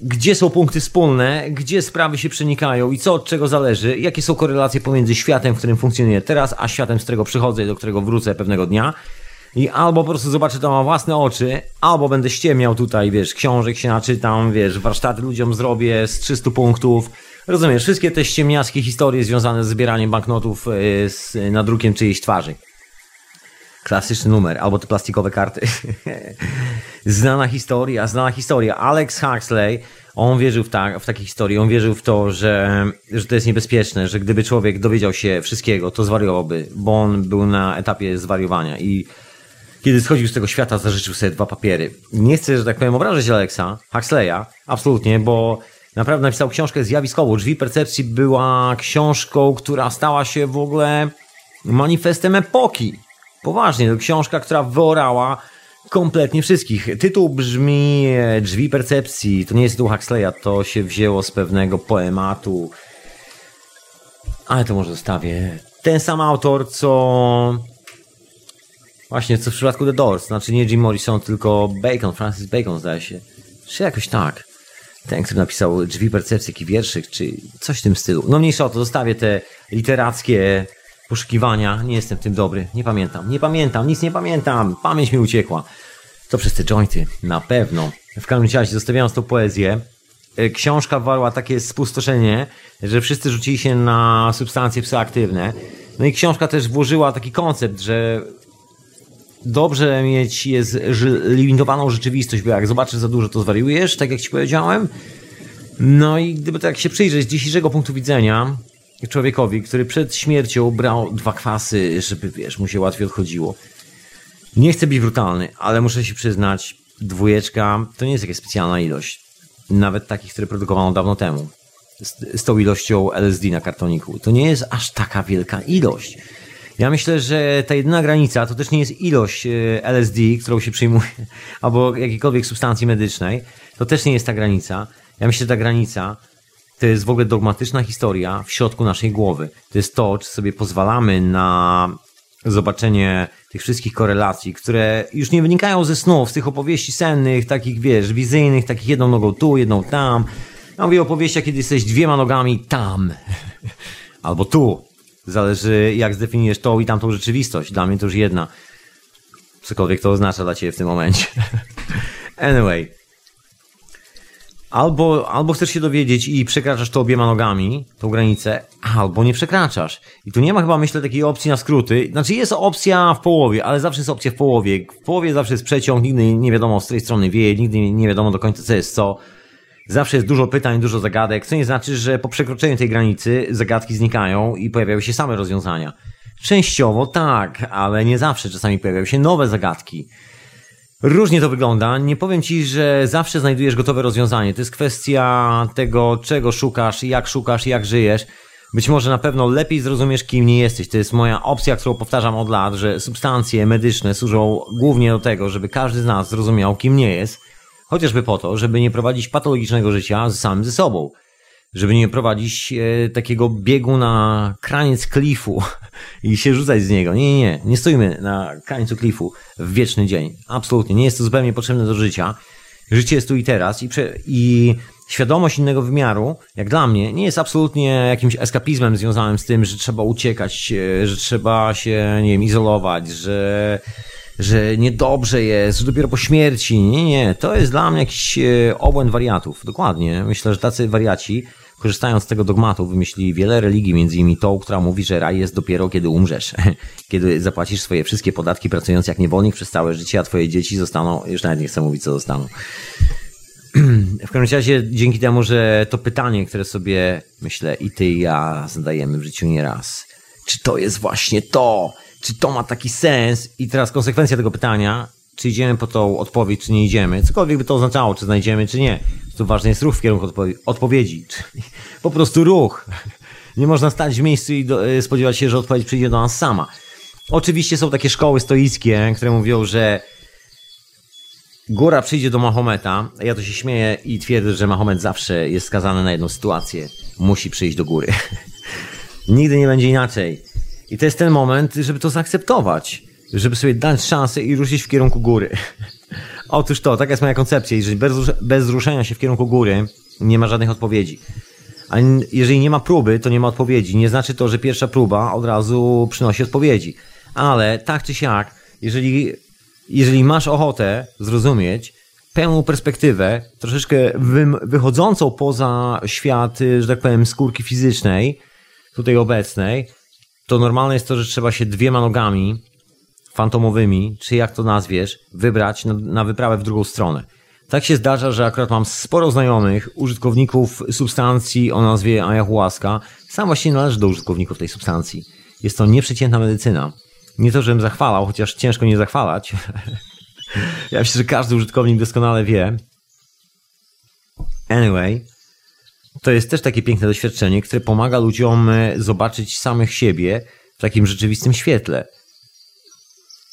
gdzie są punkty wspólne, gdzie sprawy się przenikają i co od czego zależy, jakie są korelacje pomiędzy światem, w którym funkcjonuję teraz, a światem, z którego przychodzę i do którego wrócę pewnego dnia. I albo po prostu zobaczę to na własne oczy, albo będę ściemniał tutaj, wiesz, książek się naczytam, wiesz, warsztaty ludziom zrobię z 300 punktów, Rozumiesz, wszystkie te ściemniackie historie związane z zbieraniem banknotów y, z nadrukiem czyjejś twarzy. Klasyczny numer, albo te plastikowe karty. znana historia, znana historia. Alex Huxley, on wierzył w, ta, w takie historie, on wierzył w to, że, że to jest niebezpieczne, że gdyby człowiek dowiedział się wszystkiego, to zwariowałby, bo on był na etapie zwariowania i kiedy schodził z tego świata, zażyczył sobie dwa papiery. Nie chcę, że tak powiem, obrażać Alexa Huxleya, absolutnie, bo naprawdę napisał książkę zjawiskową. Drzwi percepcji była książką, która stała się w ogóle manifestem epoki. Poważnie, to książka, która wyorała kompletnie wszystkich. Tytuł brzmi e, Drzwi percepcji. To nie jest tytuł Huxleya, to się wzięło z pewnego poematu. Ale to może zostawię. Ten sam autor, co Właśnie, co w przypadku The Doors, znaczy nie Jim Morrison, tylko Bacon, Francis Bacon zdaje się. Czy jakoś tak ten, który napisał drzwi percepcji, jaki wierszyk, czy coś w tym stylu. No mniejsza o to, zostawię te literackie poszukiwania. Nie jestem w tym dobry. Nie pamiętam. Nie pamiętam. Nic nie pamiętam. Pamięć mi uciekła. To przez te jointy. Na pewno. W każdym razie zostawiając tą poezję, e, książka warła takie spustoszenie, że wszyscy rzucili się na substancje psychoaktywne. No i książka też włożyła taki koncept, że dobrze mieć jest limitowaną rzeczywistość, bo jak zobaczysz za dużo, to zwariujesz, tak jak ci powiedziałem. No i gdyby tak się przyjrzeć z dzisiejszego punktu widzenia, człowiekowi, który przed śmiercią brał dwa kwasy, żeby wiesz, mu się łatwiej odchodziło. Nie chcę być brutalny, ale muszę się przyznać, dwójeczka to nie jest jakaś specjalna ilość. Nawet takich, które produkowano dawno temu. Z, z tą ilością LSD na kartoniku. To nie jest aż taka wielka ilość. Ja myślę, że ta jedyna granica to też nie jest ilość e, LSD, którą się przyjmuje, albo jakiejkolwiek substancji medycznej. To też nie jest ta granica. Ja myślę, że ta granica to jest w ogóle dogmatyczna historia w środku naszej głowy. To jest to, czy sobie pozwalamy na zobaczenie tych wszystkich korelacji, które już nie wynikają ze snów, z tych opowieści sennych, takich wiesz, wizyjnych, takich jedną nogą tu, jedną tam. Ja mówię opowieściach, kiedy jesteś dwiema nogami tam albo tu. Zależy jak zdefiniujesz tą i tamtą rzeczywistość. Dla mnie to już jedna. Cokolwiek to oznacza dla ciebie w tym momencie. anyway. Albo, albo chcesz się dowiedzieć i przekraczasz to obiema nogami, tą granicę, albo nie przekraczasz. I tu nie ma chyba, myślę, takiej opcji na skróty. Znaczy jest opcja w połowie, ale zawsze jest opcja w połowie. W połowie zawsze jest przeciąg, nigdy nie wiadomo z której strony wieje, nigdy nie wiadomo do końca co jest co. Zawsze jest dużo pytań, dużo zagadek, co nie znaczy, że po przekroczeniu tej granicy zagadki znikają i pojawiają się same rozwiązania. Częściowo tak, ale nie zawsze. Czasami pojawiają się nowe zagadki. Różnie to wygląda. Nie powiem ci, że zawsze znajdujesz gotowe rozwiązanie. To jest kwestia tego, czego szukasz, jak szukasz, jak żyjesz. Być może na pewno lepiej zrozumiesz, kim nie jesteś. To jest moja opcja, którą powtarzam od lat, że substancje medyczne służą głównie do tego, żeby każdy z nas zrozumiał, kim nie jest. Chociażby po to, żeby nie prowadzić patologicznego życia samym ze sobą. Żeby nie prowadzić e, takiego biegu na kraniec klifu i się rzucać z niego. Nie, nie, nie. Nie stoimy na krańcu klifu w wieczny dzień. Absolutnie. Nie jest to zupełnie potrzebne do życia. Życie jest tu i teraz i, prze, i świadomość innego wymiaru, jak dla mnie, nie jest absolutnie jakimś eskapizmem związanym z tym, że trzeba uciekać, e, że trzeba się, nie wiem, izolować, że że niedobrze jest, że dopiero po śmierci. Nie, nie, to jest dla mnie jakiś e, obłęd wariatów. Dokładnie. Myślę, że tacy wariaci, korzystając z tego dogmatu, wymyślili wiele religii, między innymi tą, która mówi, że raj jest dopiero kiedy umrzesz. kiedy zapłacisz swoje wszystkie podatki, pracując jak niewolnik przez całe życie, a twoje dzieci zostaną, już nawet nie chcę mówić, co zostaną. w każdym razie, dzięki temu, że to pytanie, które sobie myślę i ty i ja zadajemy w życiu nieraz, czy to jest właśnie to, czy to ma taki sens? I teraz konsekwencja tego pytania, czy idziemy po tą odpowiedź, czy nie idziemy, cokolwiek by to oznaczało, czy znajdziemy, czy nie. Tu ważny jest ruch w kierunku odpowiedzi, czyli po prostu ruch. Nie można stać w miejscu i do, e, spodziewać się, że odpowiedź przyjdzie do nas sama. Oczywiście są takie szkoły stoickie, które mówią, że góra przyjdzie do Mahometa. Ja to się śmieję i twierdzę, że Mahomet zawsze jest skazany na jedną sytuację. Musi przyjść do góry. Nigdy nie będzie inaczej. I to jest ten moment, żeby to zaakceptować, żeby sobie dać szansę i ruszyć w kierunku góry. Otóż to, taka jest moja koncepcja. Jeżeli bez, bez ruszenia się w kierunku góry nie ma żadnych odpowiedzi. A jeżeli nie ma próby, to nie ma odpowiedzi. Nie znaczy to, że pierwsza próba od razu przynosi odpowiedzi. Ale tak czy siak, jeżeli, jeżeli masz ochotę zrozumieć pełną perspektywę, troszeczkę wy, wychodzącą poza świat, że tak powiem, skórki fizycznej, tutaj obecnej, to normalne jest to, że trzeba się dwiema nogami fantomowymi, czy jak to nazwiesz, wybrać na, na wyprawę w drugą stronę. Tak się zdarza, że akurat mam sporo znajomych, użytkowników substancji o nazwie ayahuasca. Sam właśnie należy do użytkowników tej substancji. Jest to nieprzeciętna medycyna. Nie to, żebym zachwalał, chociaż ciężko nie zachwalać. ja myślę, że każdy użytkownik doskonale wie. Anyway, to jest też takie piękne doświadczenie, które pomaga ludziom e, zobaczyć samych siebie w takim rzeczywistym świetle.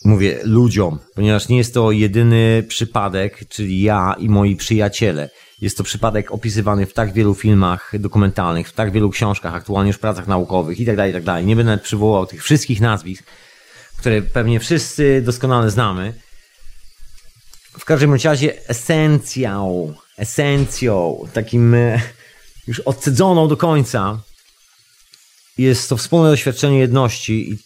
Mówię ludziom, ponieważ nie jest to jedyny przypadek, czyli ja i moi przyjaciele. Jest to przypadek opisywany w tak wielu filmach dokumentalnych, w tak wielu książkach, aktualnie już pracach naukowych itd., tak itd. Tak nie będę nawet przywołał tych wszystkich nazwisk, które pewnie wszyscy doskonale znamy. W każdym razie esencją, esencją, takim e, już odcedzoną do końca jest to wspólne doświadczenie jedności i,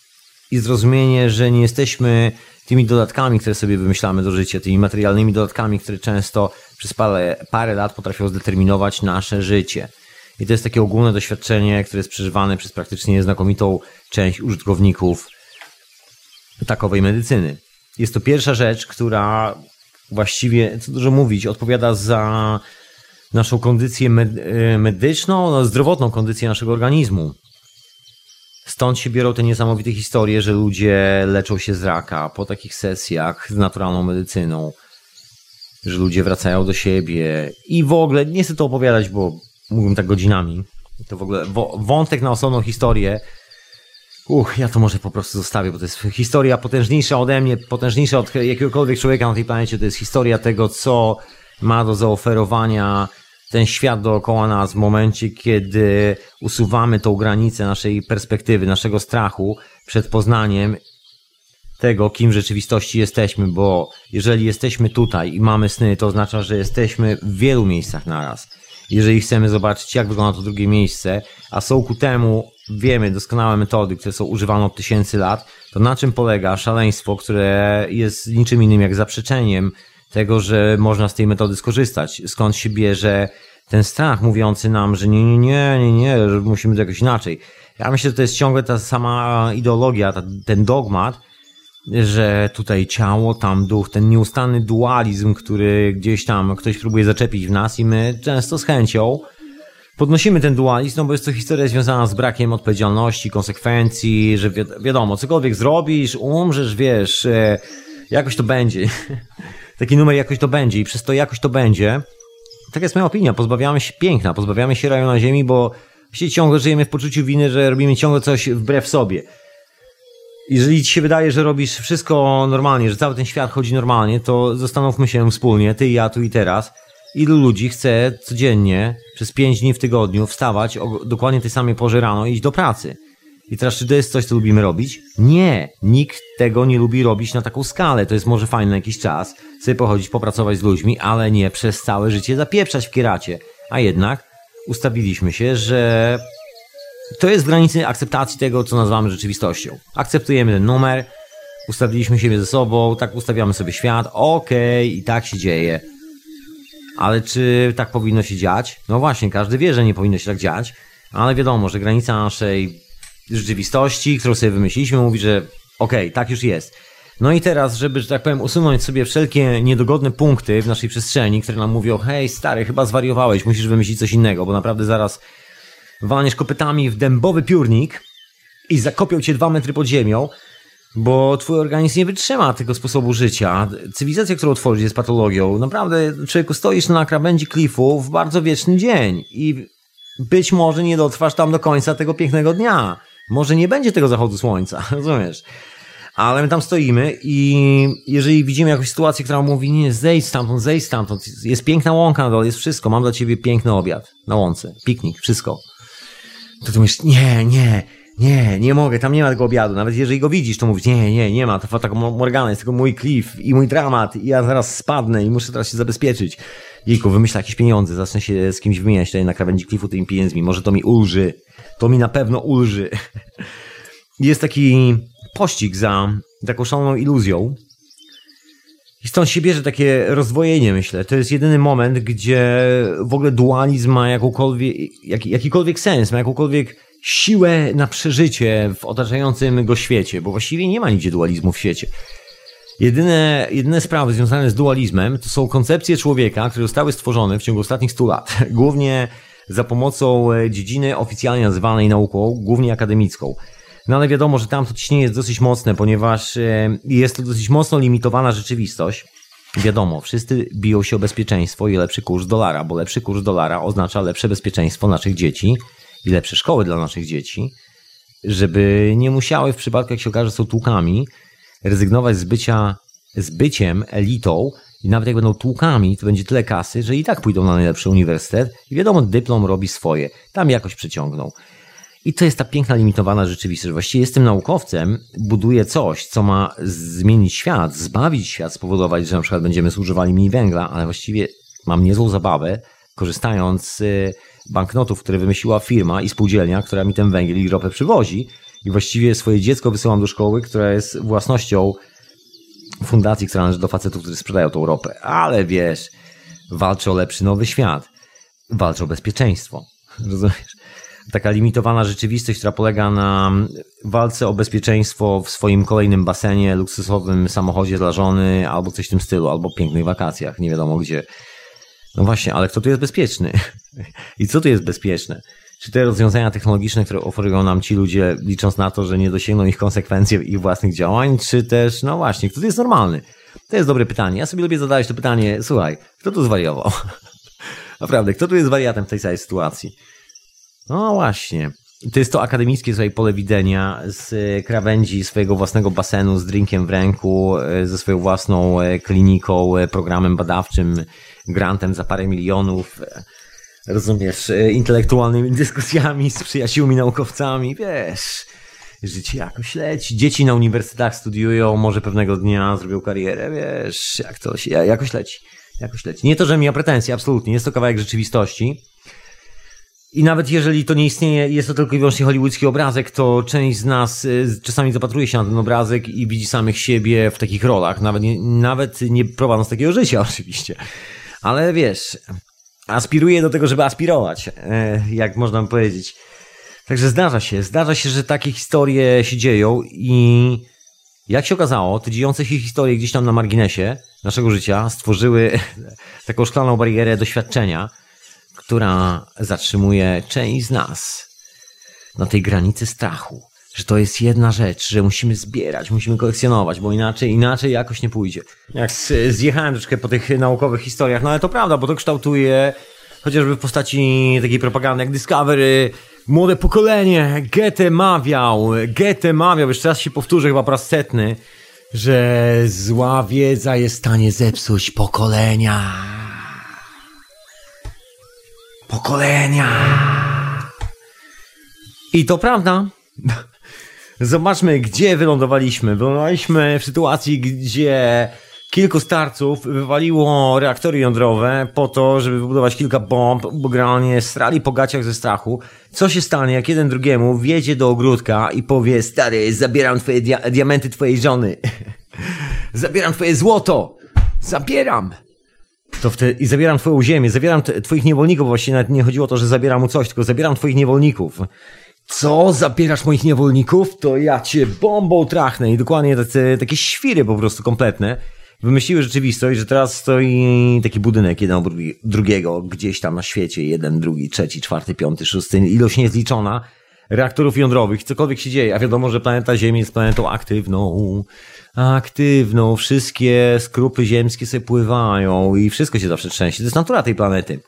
i zrozumienie, że nie jesteśmy tymi dodatkami, które sobie wymyślamy do życia, tymi materialnymi dodatkami, które często przez parę, parę lat potrafią zdeterminować nasze życie. I to jest takie ogólne doświadczenie, które jest przeżywane przez praktycznie znakomitą część użytkowników takowej medycyny. Jest to pierwsza rzecz, która właściwie, co dużo mówić, odpowiada za naszą kondycję e, medyczną, no, zdrowotną kondycję naszego organizmu. Stąd się biorą te niesamowite historie, że ludzie leczą się z raka po takich sesjach z naturalną medycyną, że ludzie wracają do siebie i w ogóle nie chcę to opowiadać, bo mógłbym tak godzinami. To w ogóle wątek na osobną historię. Uch, ja to może po prostu zostawię, bo to jest historia potężniejsza ode mnie, potężniejsza od jakiegokolwiek człowieka na tej planecie. To jest historia tego, co ma do zaoferowania ten świat dookoła nas w momencie, kiedy usuwamy tą granicę naszej perspektywy, naszego strachu przed poznaniem tego, kim w rzeczywistości jesteśmy, bo jeżeli jesteśmy tutaj i mamy sny, to oznacza, że jesteśmy w wielu miejscach naraz. Jeżeli chcemy zobaczyć, jak wygląda to drugie miejsce, a są ku temu, wiemy, doskonałe metody, które są używane od tysięcy lat, to na czym polega szaleństwo, które jest niczym innym jak zaprzeczeniem tego, że można z tej metody skorzystać. Skąd się bierze ten strach mówiący nam, że nie, nie, nie, nie, nie, że musimy to jakoś inaczej. Ja myślę, że to jest ciągle ta sama ideologia, ta, ten dogmat, że tutaj ciało, tam duch, ten nieustanny dualizm, który gdzieś tam ktoś próbuje zaczepić w nas i my często z chęcią podnosimy ten dualizm, no bo jest to historia związana z brakiem odpowiedzialności, konsekwencji, że wi wiadomo, cokolwiek zrobisz, umrzesz, wiesz, e, jakoś to będzie. taki numer jakoś to będzie i przez to jakoś to będzie, tak jest moja opinia, pozbawiamy się piękna, pozbawiamy się raju na ziemi, bo właściwie ciągle żyjemy w poczuciu winy, że robimy ciągle coś wbrew sobie. Jeżeli ci się wydaje, że robisz wszystko normalnie, że cały ten świat chodzi normalnie, to zastanówmy się wspólnie, ty i ja tu i teraz, ilu ludzi chce codziennie, przez pięć dni w tygodniu wstawać o dokładnie tej samej porze rano i iść do pracy. I teraz, czy to jest coś, co lubimy robić? Nie, nikt tego nie lubi robić na taką skalę. To jest może fajne na jakiś czas, sobie pochodzić, popracować z ludźmi, ale nie przez całe życie zapieprzać w kieracie. A jednak ustawiliśmy się, że to jest w granicy akceptacji tego, co nazywamy rzeczywistością. Akceptujemy ten numer, ustawiliśmy siebie ze sobą, tak ustawiamy sobie świat, okej, okay, i tak się dzieje. Ale czy tak powinno się dziać? No właśnie, każdy wie, że nie powinno się tak dziać, ale wiadomo, że granica naszej rzeczywistości, którą sobie wymyśliliśmy, mówi, że okej, okay, tak już jest. No i teraz, żeby, że tak powiem, usunąć sobie wszelkie niedogodne punkty w naszej przestrzeni, które nam mówią, hej stary, chyba zwariowałeś, musisz wymyślić coś innego, bo naprawdę zaraz walniesz kopytami w dębowy piórnik i zakopią cię dwa metry pod ziemią, bo twój organizm nie wytrzyma tego sposobu życia. Cywilizacja, którą tworzysz jest patologią. Naprawdę, człowieku, stoisz na krawędzi klifu w bardzo wieczny dzień i być może nie dotrwasz tam do końca tego pięknego dnia. Może nie będzie tego zachodu słońca, rozumiesz? Ale my tam stoimy i jeżeli widzimy jakąś sytuację, która mówi, nie, zejdź stamtąd, zejdź stamtąd, jest piękna łąka na dole, jest wszystko, mam dla ciebie piękny obiad na łące, piknik, wszystko. To ty mówisz, nie, nie, nie, nie mogę, tam nie ma tego obiadu. Nawet jeżeli go widzisz, to mówisz, nie, nie, nie ma, to Fata Morgana, jest tylko mój klif i mój dramat i ja zaraz spadnę i muszę teraz się zabezpieczyć. Jejku, wymyślę jakieś pieniądze, zacznę się z kimś wymieniać tutaj na krawędzi klifu tymi pieniędzmi, może to mi ulży, to mi na pewno ulży. Jest taki pościg za taką szaloną iluzją. I stąd się bierze takie rozdwojenie, myślę. To jest jedyny moment, gdzie w ogóle dualizm ma jak, jakikolwiek sens, ma jakąkolwiek siłę na przeżycie w otaczającym go świecie, bo właściwie nie ma nigdzie dualizmu w świecie. Jedyne, jedyne sprawy związane z dualizmem to są koncepcje człowieka, które zostały stworzone w ciągu ostatnich 100 lat. Głównie za pomocą e, dziedziny oficjalnie nazywanej nauką, głównie akademicką. No ale wiadomo, że tam to ciśnienie jest dosyć mocne, ponieważ e, jest to dosyć mocno limitowana rzeczywistość. Wiadomo, wszyscy biją się o bezpieczeństwo i lepszy kurs dolara, bo lepszy kurs dolara oznacza lepsze bezpieczeństwo naszych dzieci i lepsze szkoły dla naszych dzieci, żeby nie musiały w przypadku, jak się okaże, są tłukami, rezygnować z bycia z byciem elitą i nawet jak będą tłukami, to będzie tyle kasy, że i tak pójdą na najlepszy uniwersytet i wiadomo, dyplom robi swoje. Tam jakoś przeciągną. I to jest ta piękna, limitowana rzeczywistość. Właściwie jestem naukowcem, buduję coś, co ma zmienić świat, zbawić świat, spowodować, że na przykład będziemy zużywali mniej węgla, ale właściwie mam niezłą zabawę, korzystając z banknotów, które wymyśliła firma i spółdzielnia, która mi ten węgiel i ropę przywozi i właściwie swoje dziecko wysyłam do szkoły, która jest własnością fundacji, która należy do facetów, którzy sprzedają tą ropę. Ale wiesz, walczę o lepszy nowy świat. Walczę o bezpieczeństwo. Rozumiesz? Taka limitowana rzeczywistość, która polega na walce o bezpieczeństwo w swoim kolejnym basenie, luksusowym samochodzie dla żony, albo coś w tym stylu, albo pięknych wakacjach, nie wiadomo gdzie. No właśnie, ale kto tu jest bezpieczny? I co tu jest bezpieczne? Czy te rozwiązania technologiczne, które oferują nam ci ludzie, licząc na to, że nie dosięgną ich konsekwencje ich własnych działań, czy też, no właśnie, kto tu jest normalny? To jest dobre pytanie. Ja sobie lubię zadawać to pytanie, słuchaj, kto tu zwariował? Naprawdę, kto tu jest wariatem w tej całej sytuacji? No właśnie. To jest to akademickie sobie pole widzenia z krawędzi swojego własnego basenu, z drinkiem w ręku, ze swoją własną kliniką, programem badawczym, grantem za parę milionów, rozumiesz, intelektualnymi dyskusjami z przyjaciółmi naukowcami, wiesz, życie jakoś leci. Dzieci na uniwersytetach studiują, może pewnego dnia zrobią karierę, wiesz, jak to się, jakoś leci, jakoś leci. Nie to, że mi pretensje, absolutnie, jest to kawałek rzeczywistości. I nawet jeżeli to nie istnieje, jest to tylko i wyłącznie hollywoodzki obrazek, to część z nas y, czasami zapatruje się na ten obrazek i widzi samych siebie w takich rolach, nawet nie, nawet nie prowadząc takiego życia oczywiście. Ale wiesz, aspiruje do tego, żeby aspirować, e, jak można powiedzieć. Także zdarza się, zdarza się, że takie historie się dzieją i jak się okazało, te dziejące się historie gdzieś tam na marginesie naszego życia stworzyły taką szklaną barierę doświadczenia, która zatrzymuje część z nas na tej granicy strachu. Że to jest jedna rzecz, że musimy zbierać, musimy kolekcjonować, bo inaczej, inaczej jakoś nie pójdzie. Jak zjechałem troszkę po tych naukowych historiach, no ale to prawda, bo to kształtuje chociażby w postaci takiej propagandy jak Discovery, młode pokolenie, Goethe mawiał, Goethe mawiał, jeszcze raz się powtórzę, chyba po raz setny, że zła wiedza jest w stanie zepsuć pokolenia. Pokolenia. I to prawda. Zobaczmy, gdzie wylądowaliśmy. Wylądowaliśmy w sytuacji, gdzie kilku starców wywaliło reaktory jądrowe po to, żeby wybudować kilka bomb, bo generalnie strali po gaciach ze strachu. Co się stanie, jak jeden drugiemu wjedzie do ogródka i powie, stary, zabieram twoje dia diamenty twojej żony. zabieram twoje złoto. Zabieram. To wtedy, I zabieram twoją ziemię, zabieram twoich niewolników. Właściwie nawet nie chodziło o to, że zabieram mu coś, tylko zabieram twoich niewolników. Co? Zabierasz moich niewolników? To ja cię bombą trachnę. I dokładnie takie, takie świry po prostu kompletne wymyśliły rzeczywistość, że teraz stoi taki budynek jeden obok drugiego, gdzieś tam na świecie, jeden, drugi, trzeci, czwarty, piąty, szósty, ilość niezliczona reaktorów jądrowych, cokolwiek się dzieje, a wiadomo, że planeta Ziemia jest planetą aktywną, aktywną, wszystkie skrupy ziemskie sobie pływają i wszystko się zawsze trzęsie, to jest natura tej planety.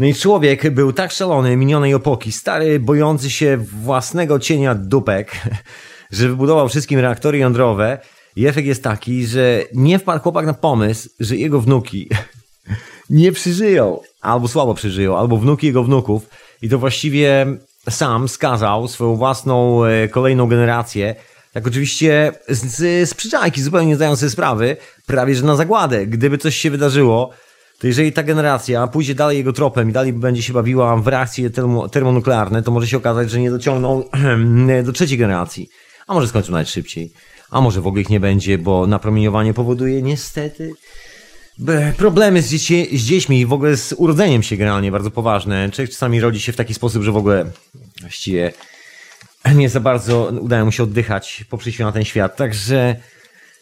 No i człowiek był tak szalony, minionej opoki, stary, bojący się własnego cienia dupek, że wybudował wszystkim reaktory jądrowe, i efekt jest taki, że nie wpadł chłopak na pomysł, że jego wnuki nie przeżyją, albo słabo przeżyją, albo wnuki jego wnuków. I to właściwie sam skazał swoją własną e, kolejną generację, tak oczywiście z, z przyczajki, zupełnie nie zdając sobie sprawy, prawie że na zagładę. Gdyby coś się wydarzyło, to jeżeli ta generacja pójdzie dalej jego tropem i dalej będzie się bawiła w reakcje termo, termonuklearne, to może się okazać, że nie dociągną do trzeciej generacji, a może skończą nawet szybciej a może w ogóle ich nie będzie, bo napromieniowanie powoduje niestety problemy z, dzieci, z dziećmi i w ogóle z urodzeniem się generalnie bardzo poważne. Człowiek czasami rodzi się w taki sposób, że w ogóle właściwie nie za bardzo udaje mu się oddychać po przyjściu na ten świat. Także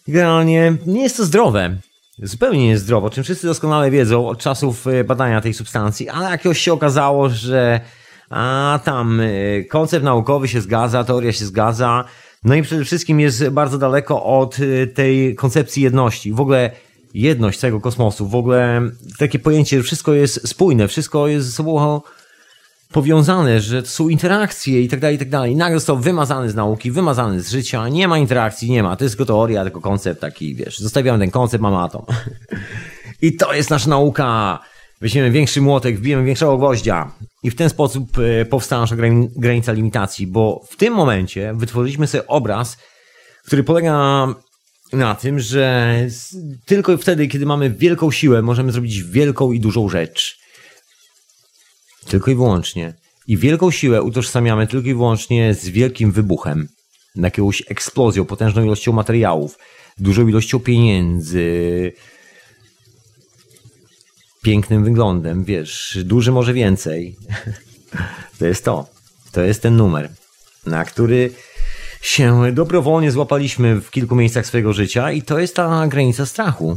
generalnie nie jest to zdrowe. Zupełnie nie jest zdrowo, o czym wszyscy doskonale wiedzą od czasów e, badania tej substancji, ale jakoś się okazało, że a tam e, koncept naukowy się zgadza, teoria się zgadza, no i przede wszystkim jest bardzo daleko od y, tej koncepcji jedności. W ogóle jedność całego kosmosu, w ogóle takie pojęcie, że wszystko jest spójne, wszystko jest ze sobą powiązane, że to są interakcje i tak dalej, i tak dalej. Nagle został wymazany z nauki, wymazany z życia, nie ma interakcji, nie ma. To jest tylko teoria, tylko koncept taki, wiesz, zostawiamy ten koncept, mamy atom. I to jest nasza nauka. Weźmiemy większy młotek, wbijemy większego gwoździa i w ten sposób e, powstała nasza granica limitacji, bo w tym momencie wytworzyliśmy sobie obraz, który polega na tym, że tylko wtedy, kiedy mamy wielką siłę, możemy zrobić wielką i dużą rzecz. Tylko i wyłącznie. I wielką siłę utożsamiamy tylko i wyłącznie z wielkim wybuchem, jakąś eksplozją, potężną ilością materiałów, dużą ilością pieniędzy, pięknym wyglądem, wiesz, duży może więcej. To jest to. To jest ten numer, na który się dobrowolnie złapaliśmy w kilku miejscach swojego życia i to jest ta granica strachu.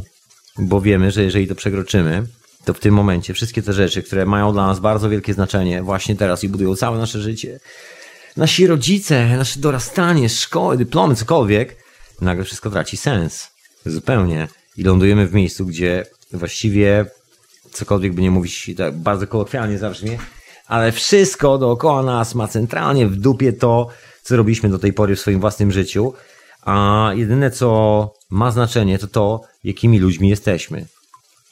Bo wiemy, że jeżeli to przekroczymy, to w tym momencie wszystkie te rzeczy, które mają dla nas bardzo wielkie znaczenie właśnie teraz i budują całe nasze życie, nasi rodzice, nasze dorastanie, szkoły, dyplomy, cokolwiek, nagle wszystko traci sens. Zupełnie. I lądujemy w miejscu, gdzie właściwie cokolwiek by nie mówić, tak bardzo kolokwialnie zabrzmie, ale wszystko dookoła nas ma centralnie w dupie to, co robiliśmy do tej pory w swoim własnym życiu, a jedyne, co ma znaczenie, to to, jakimi ludźmi jesteśmy.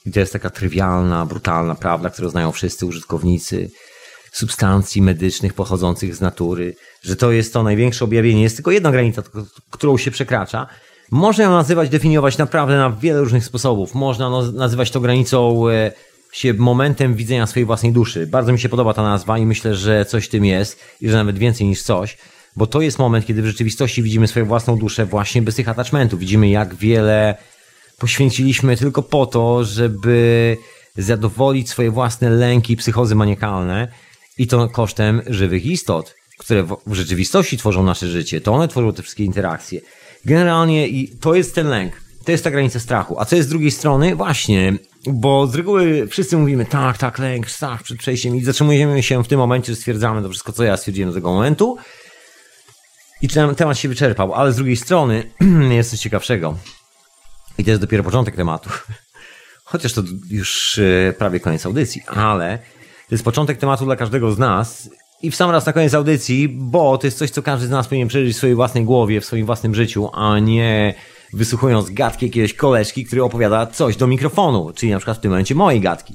I to jest taka trywialna, brutalna prawda, którą znają wszyscy użytkownicy substancji medycznych pochodzących z natury, że to jest to największe objawienie. Jest tylko jedna granica, którą się przekracza. Można ją nazywać, definiować naprawdę na wiele różnych sposobów. Można no, nazywać to granicą e, się momentem widzenia swojej własnej duszy. Bardzo mi się podoba ta nazwa i myślę, że coś tym jest i że nawet więcej niż coś, bo to jest moment, kiedy w rzeczywistości widzimy swoją własną duszę właśnie bez tych attachmentów. Widzimy, jak wiele poświęciliśmy tylko po to, żeby zadowolić swoje własne lęki, psychozy maniakalne i to kosztem żywych istot, które w rzeczywistości tworzą nasze życie. To one tworzą te wszystkie interakcje. Generalnie i to jest ten lęk. To jest ta granica strachu. A co jest z drugiej strony? Właśnie, bo z reguły wszyscy mówimy tak, tak, lęk, strach przed przejściem i zatrzymujemy się w tym momencie, że stwierdzamy to wszystko, co ja stwierdziłem do tego momentu i temat się wyczerpał. Ale z drugiej strony jest coś ciekawszego. I to jest dopiero początek tematu. Chociaż to już e, prawie koniec audycji, ale to jest początek tematu dla każdego z nas i w sam raz na koniec audycji, bo to jest coś, co każdy z nas powinien przeżyć w swojej własnej głowie, w swoim własnym życiu, a nie wysłuchując gadki jakiegoś koleżki, który opowiada coś do mikrofonu, czyli na przykład w tym momencie mojej gadki.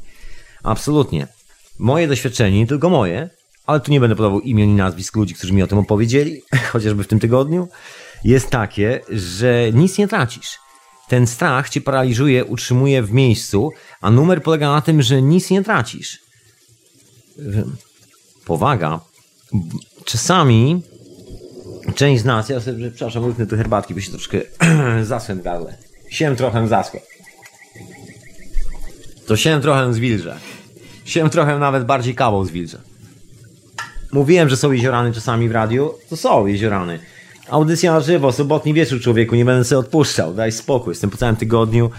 Absolutnie. Moje doświadczenie, nie tylko moje, ale tu nie będę podawał imion i nazwisk ludzi, którzy mi o tym opowiedzieli, chociażby w tym tygodniu, jest takie, że nic nie tracisz. Ten strach cię paraliżuje, utrzymuje w miejscu, a numer polega na tym, że nic nie tracisz. Powaga. Czasami część z nas, ja sobie, przepraszam, łypnę tu herbatki, bo się troszkę zasłem w gardle. Siem trochę zaschło. To siem trochę zwilżę. Siem trochę nawet bardziej kawą zwilżę. Mówiłem, że są jeziorany czasami w radiu. To są jeziorany. Audycja na żywo, sobotni wieczór człowieku, nie będę sobie odpuszczał. Daj spokój, jestem po całym tygodniu.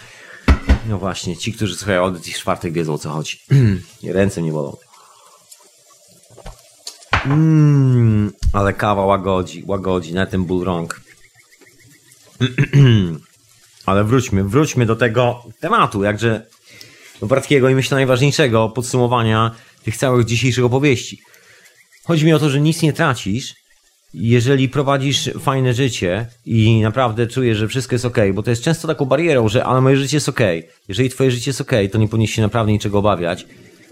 No właśnie, ci, którzy słuchają audycji w czwartek wiedzą o co chodzi. Ręce nie bolą. Mmm, ale kawa łagodzi, łagodzi, na ten ból rąk. ale wróćmy, wróćmy do tego tematu, jakże Bartkiego i myślę najważniejszego podsumowania tych całych dzisiejszych opowieści. Chodzi mi o to, że nic nie tracisz, jeżeli prowadzisz fajne życie i naprawdę czujesz, że wszystko jest ok, bo to jest często taką barierą, że ale moje życie jest ok. Jeżeli twoje życie jest ok, to nie powinieneś się naprawdę niczego obawiać,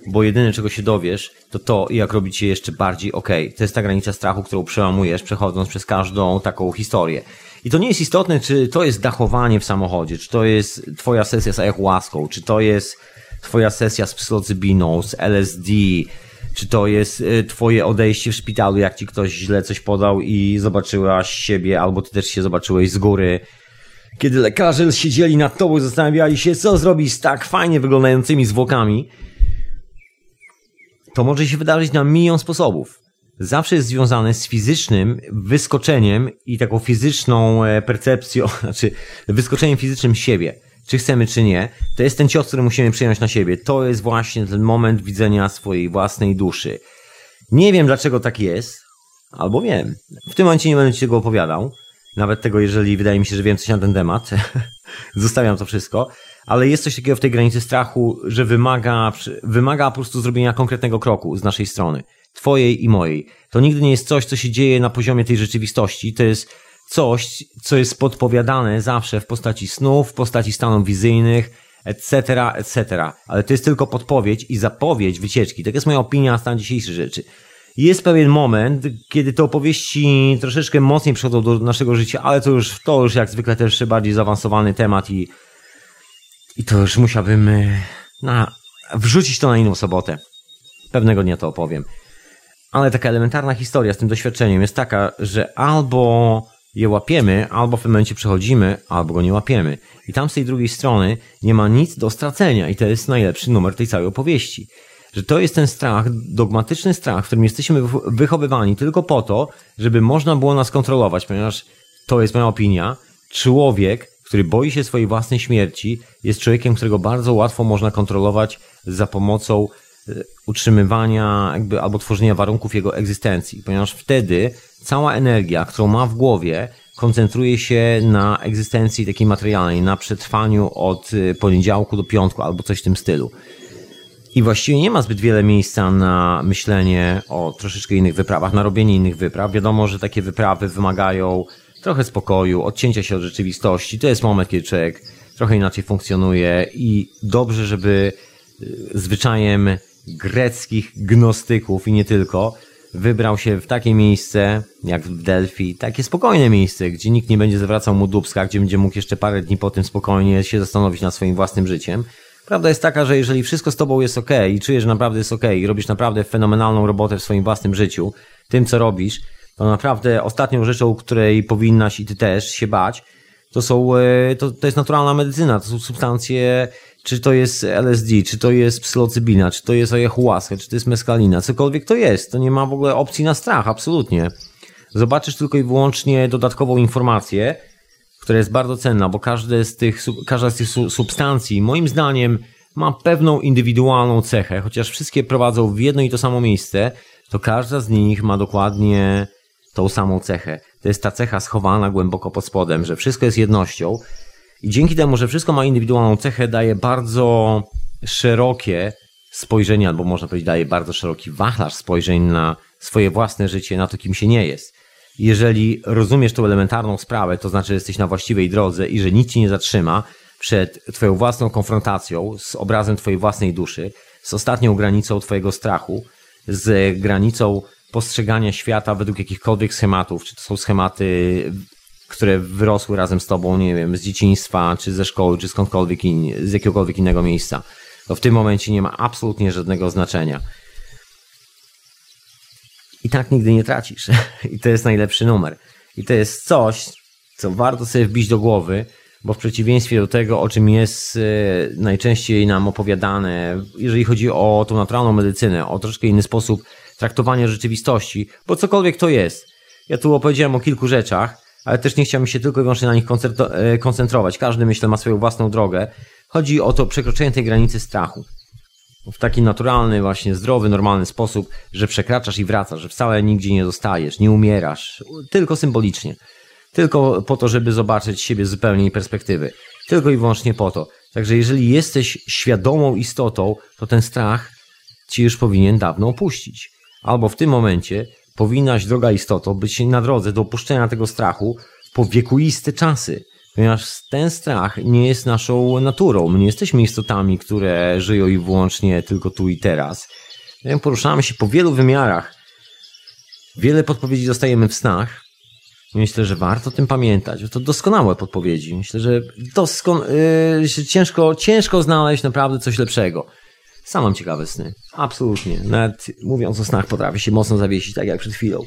bo jedyne czego się dowiesz, to to, jak robić się jeszcze bardziej ok. To jest ta granica strachu, którą przełamujesz, przechodząc przez każdą taką historię. I to nie jest istotne, czy to jest dachowanie w samochodzie, czy to jest twoja sesja z ayahuaską, czy to jest twoja sesja z psylocybiną, z LSD, czy to jest y, twoje odejście w szpitalu, jak ci ktoś źle coś podał i zobaczyłaś siebie, albo ty też się zobaczyłeś z góry. Kiedy lekarze siedzieli nad tobą i zastanawiali się, co zrobić z tak fajnie wyglądającymi zwłokami, to może się wydarzyć na milion sposobów. Zawsze jest związane z fizycznym wyskoczeniem i taką fizyczną e, percepcją, znaczy wyskoczeniem fizycznym siebie czy chcemy, czy nie, to jest ten cios, który musimy przyjąć na siebie. To jest właśnie ten moment widzenia swojej własnej duszy. Nie wiem, dlaczego tak jest, albo wiem. W tym momencie nie będę Ci tego opowiadał. Nawet tego, jeżeli wydaje mi się, że wiem coś na ten temat. Zostawiam to wszystko. Ale jest coś takiego w tej granicy strachu, że wymaga, wymaga po prostu zrobienia konkretnego kroku z naszej strony. Twojej i mojej. To nigdy nie jest coś, co się dzieje na poziomie tej rzeczywistości. To jest coś, co jest podpowiadane zawsze w postaci snów, w postaci stanów wizyjnych, etc., etc. Ale to jest tylko podpowiedź i zapowiedź wycieczki. Tak jest moja opinia na stan dzisiejszych rzeczy. Jest pewien moment, kiedy te opowieści troszeczkę mocniej przychodzą do naszego życia, ale to już, to już jak zwykle też bardziej zaawansowany temat i, i to już musiałbym na, wrzucić to na inną sobotę. Pewnego dnia to opowiem. Ale taka elementarna historia z tym doświadczeniem jest taka, że albo je łapiemy, albo w pewnym momencie przechodzimy, albo go nie łapiemy. I tam z tej drugiej strony nie ma nic do stracenia i to jest najlepszy numer tej całej opowieści. Że to jest ten strach, dogmatyczny strach, w którym jesteśmy wychowywani tylko po to, żeby można było nas kontrolować, ponieważ to jest moja opinia. Człowiek, który boi się swojej własnej śmierci, jest człowiekiem, którego bardzo łatwo można kontrolować za pomocą utrzymywania jakby, albo tworzenia warunków jego egzystencji, ponieważ wtedy cała energia, którą ma w głowie, koncentruje się na egzystencji takiej materialnej, na przetrwaniu od e, poniedziałku do piątku albo coś w tym stylu. I właściwie nie ma zbyt wiele miejsca na myślenie o troszeczkę innych wyprawach, na robienie innych wypraw. Wiadomo, że takie wyprawy wymagają trochę spokoju, odcięcia się od rzeczywistości. To jest moment, kiedy człowiek trochę inaczej funkcjonuje i dobrze, żeby y, zwyczajem greckich gnostyków i nie tylko wybrał się w takie miejsce jak w Delphi, takie spokojne miejsce, gdzie nikt nie będzie zwracał mu dubska, gdzie będzie mógł jeszcze parę dni po tym spokojnie się zastanowić nad swoim własnym życiem. Prawda jest taka, że jeżeli wszystko z tobą jest ok i czujesz, że naprawdę jest ok i robisz naprawdę fenomenalną robotę w swoim własnym życiu, tym co robisz, to naprawdę ostatnią rzeczą, której powinnaś i ty też się bać, to są, e, to, to jest naturalna medycyna, to są substancje, czy to jest LSD, czy to jest psylocybina, czy to jest ayahuasca, czy to jest meskalina, cokolwiek to jest, to nie ma w ogóle opcji na strach, absolutnie. Zobaczysz tylko i wyłącznie dodatkową informację, która jest bardzo cenna, bo każde z tych, każda z tych substancji, moim zdaniem, ma pewną indywidualną cechę, chociaż wszystkie prowadzą w jedno i to samo miejsce, to każda z nich ma dokładnie tą samą cechę. To jest ta cecha schowana głęboko pod spodem, że wszystko jest jednością i dzięki temu, że wszystko ma indywidualną cechę, daje bardzo szerokie spojrzenie, albo można powiedzieć, daje bardzo szeroki wachlarz spojrzeń na swoje własne życie, na to, kim się nie jest. Jeżeli rozumiesz tą elementarną sprawę, to znaczy, że jesteś na właściwej drodze i że nic ci nie zatrzyma przed twoją własną konfrontacją z obrazem twojej własnej duszy, z ostatnią granicą twojego strachu, z granicą postrzegania świata według jakichkolwiek schematów, czy to są schematy, które wyrosły razem z tobą, nie wiem, z dzieciństwa, czy ze szkoły, czy skądkolwiek, in, z jakiegokolwiek innego miejsca, to w tym momencie nie ma absolutnie żadnego znaczenia. I tak nigdy nie tracisz. I to jest najlepszy numer. I to jest coś, co warto sobie wbić do głowy, bo w przeciwieństwie do tego, o czym jest e, najczęściej nam opowiadane, jeżeli chodzi o tą naturalną medycynę, o troszkę inny sposób traktowania rzeczywistości, bo cokolwiek to jest. Ja tu opowiedziałem o kilku rzeczach, ale też nie chciałbym się tylko i wyłącznie na nich e, koncentrować. Każdy, myślę, ma swoją własną drogę. Chodzi o to przekroczenie tej granicy strachu. W taki naturalny, właśnie zdrowy, normalny sposób, że przekraczasz i wracasz, że wcale nigdzie nie zostajesz, nie umierasz, tylko symbolicznie. Tylko po to, żeby zobaczyć siebie z zupełnie perspektywy. Tylko i wyłącznie po to. Także jeżeli jesteś świadomą istotą, to ten strach ci już powinien dawno opuścić albo w tym momencie powinnaś, droga istoto, być na drodze do opuszczenia tego strachu po wiekuiste czasy. Ponieważ ten strach nie jest naszą naturą. My nie jesteśmy istotami, które żyją i wyłącznie tylko tu i teraz. Poruszamy się po wielu wymiarach. Wiele podpowiedzi dostajemy w snach. Myślę, że warto o tym pamiętać. To doskonałe podpowiedzi. Myślę, że, doskon- yy, ciężko, ciężko znaleźć naprawdę coś lepszego. Sam mam ciekawe sny. Absolutnie. Nawet mówiąc o snach potrafię się mocno zawiesić, tak jak przed chwilą.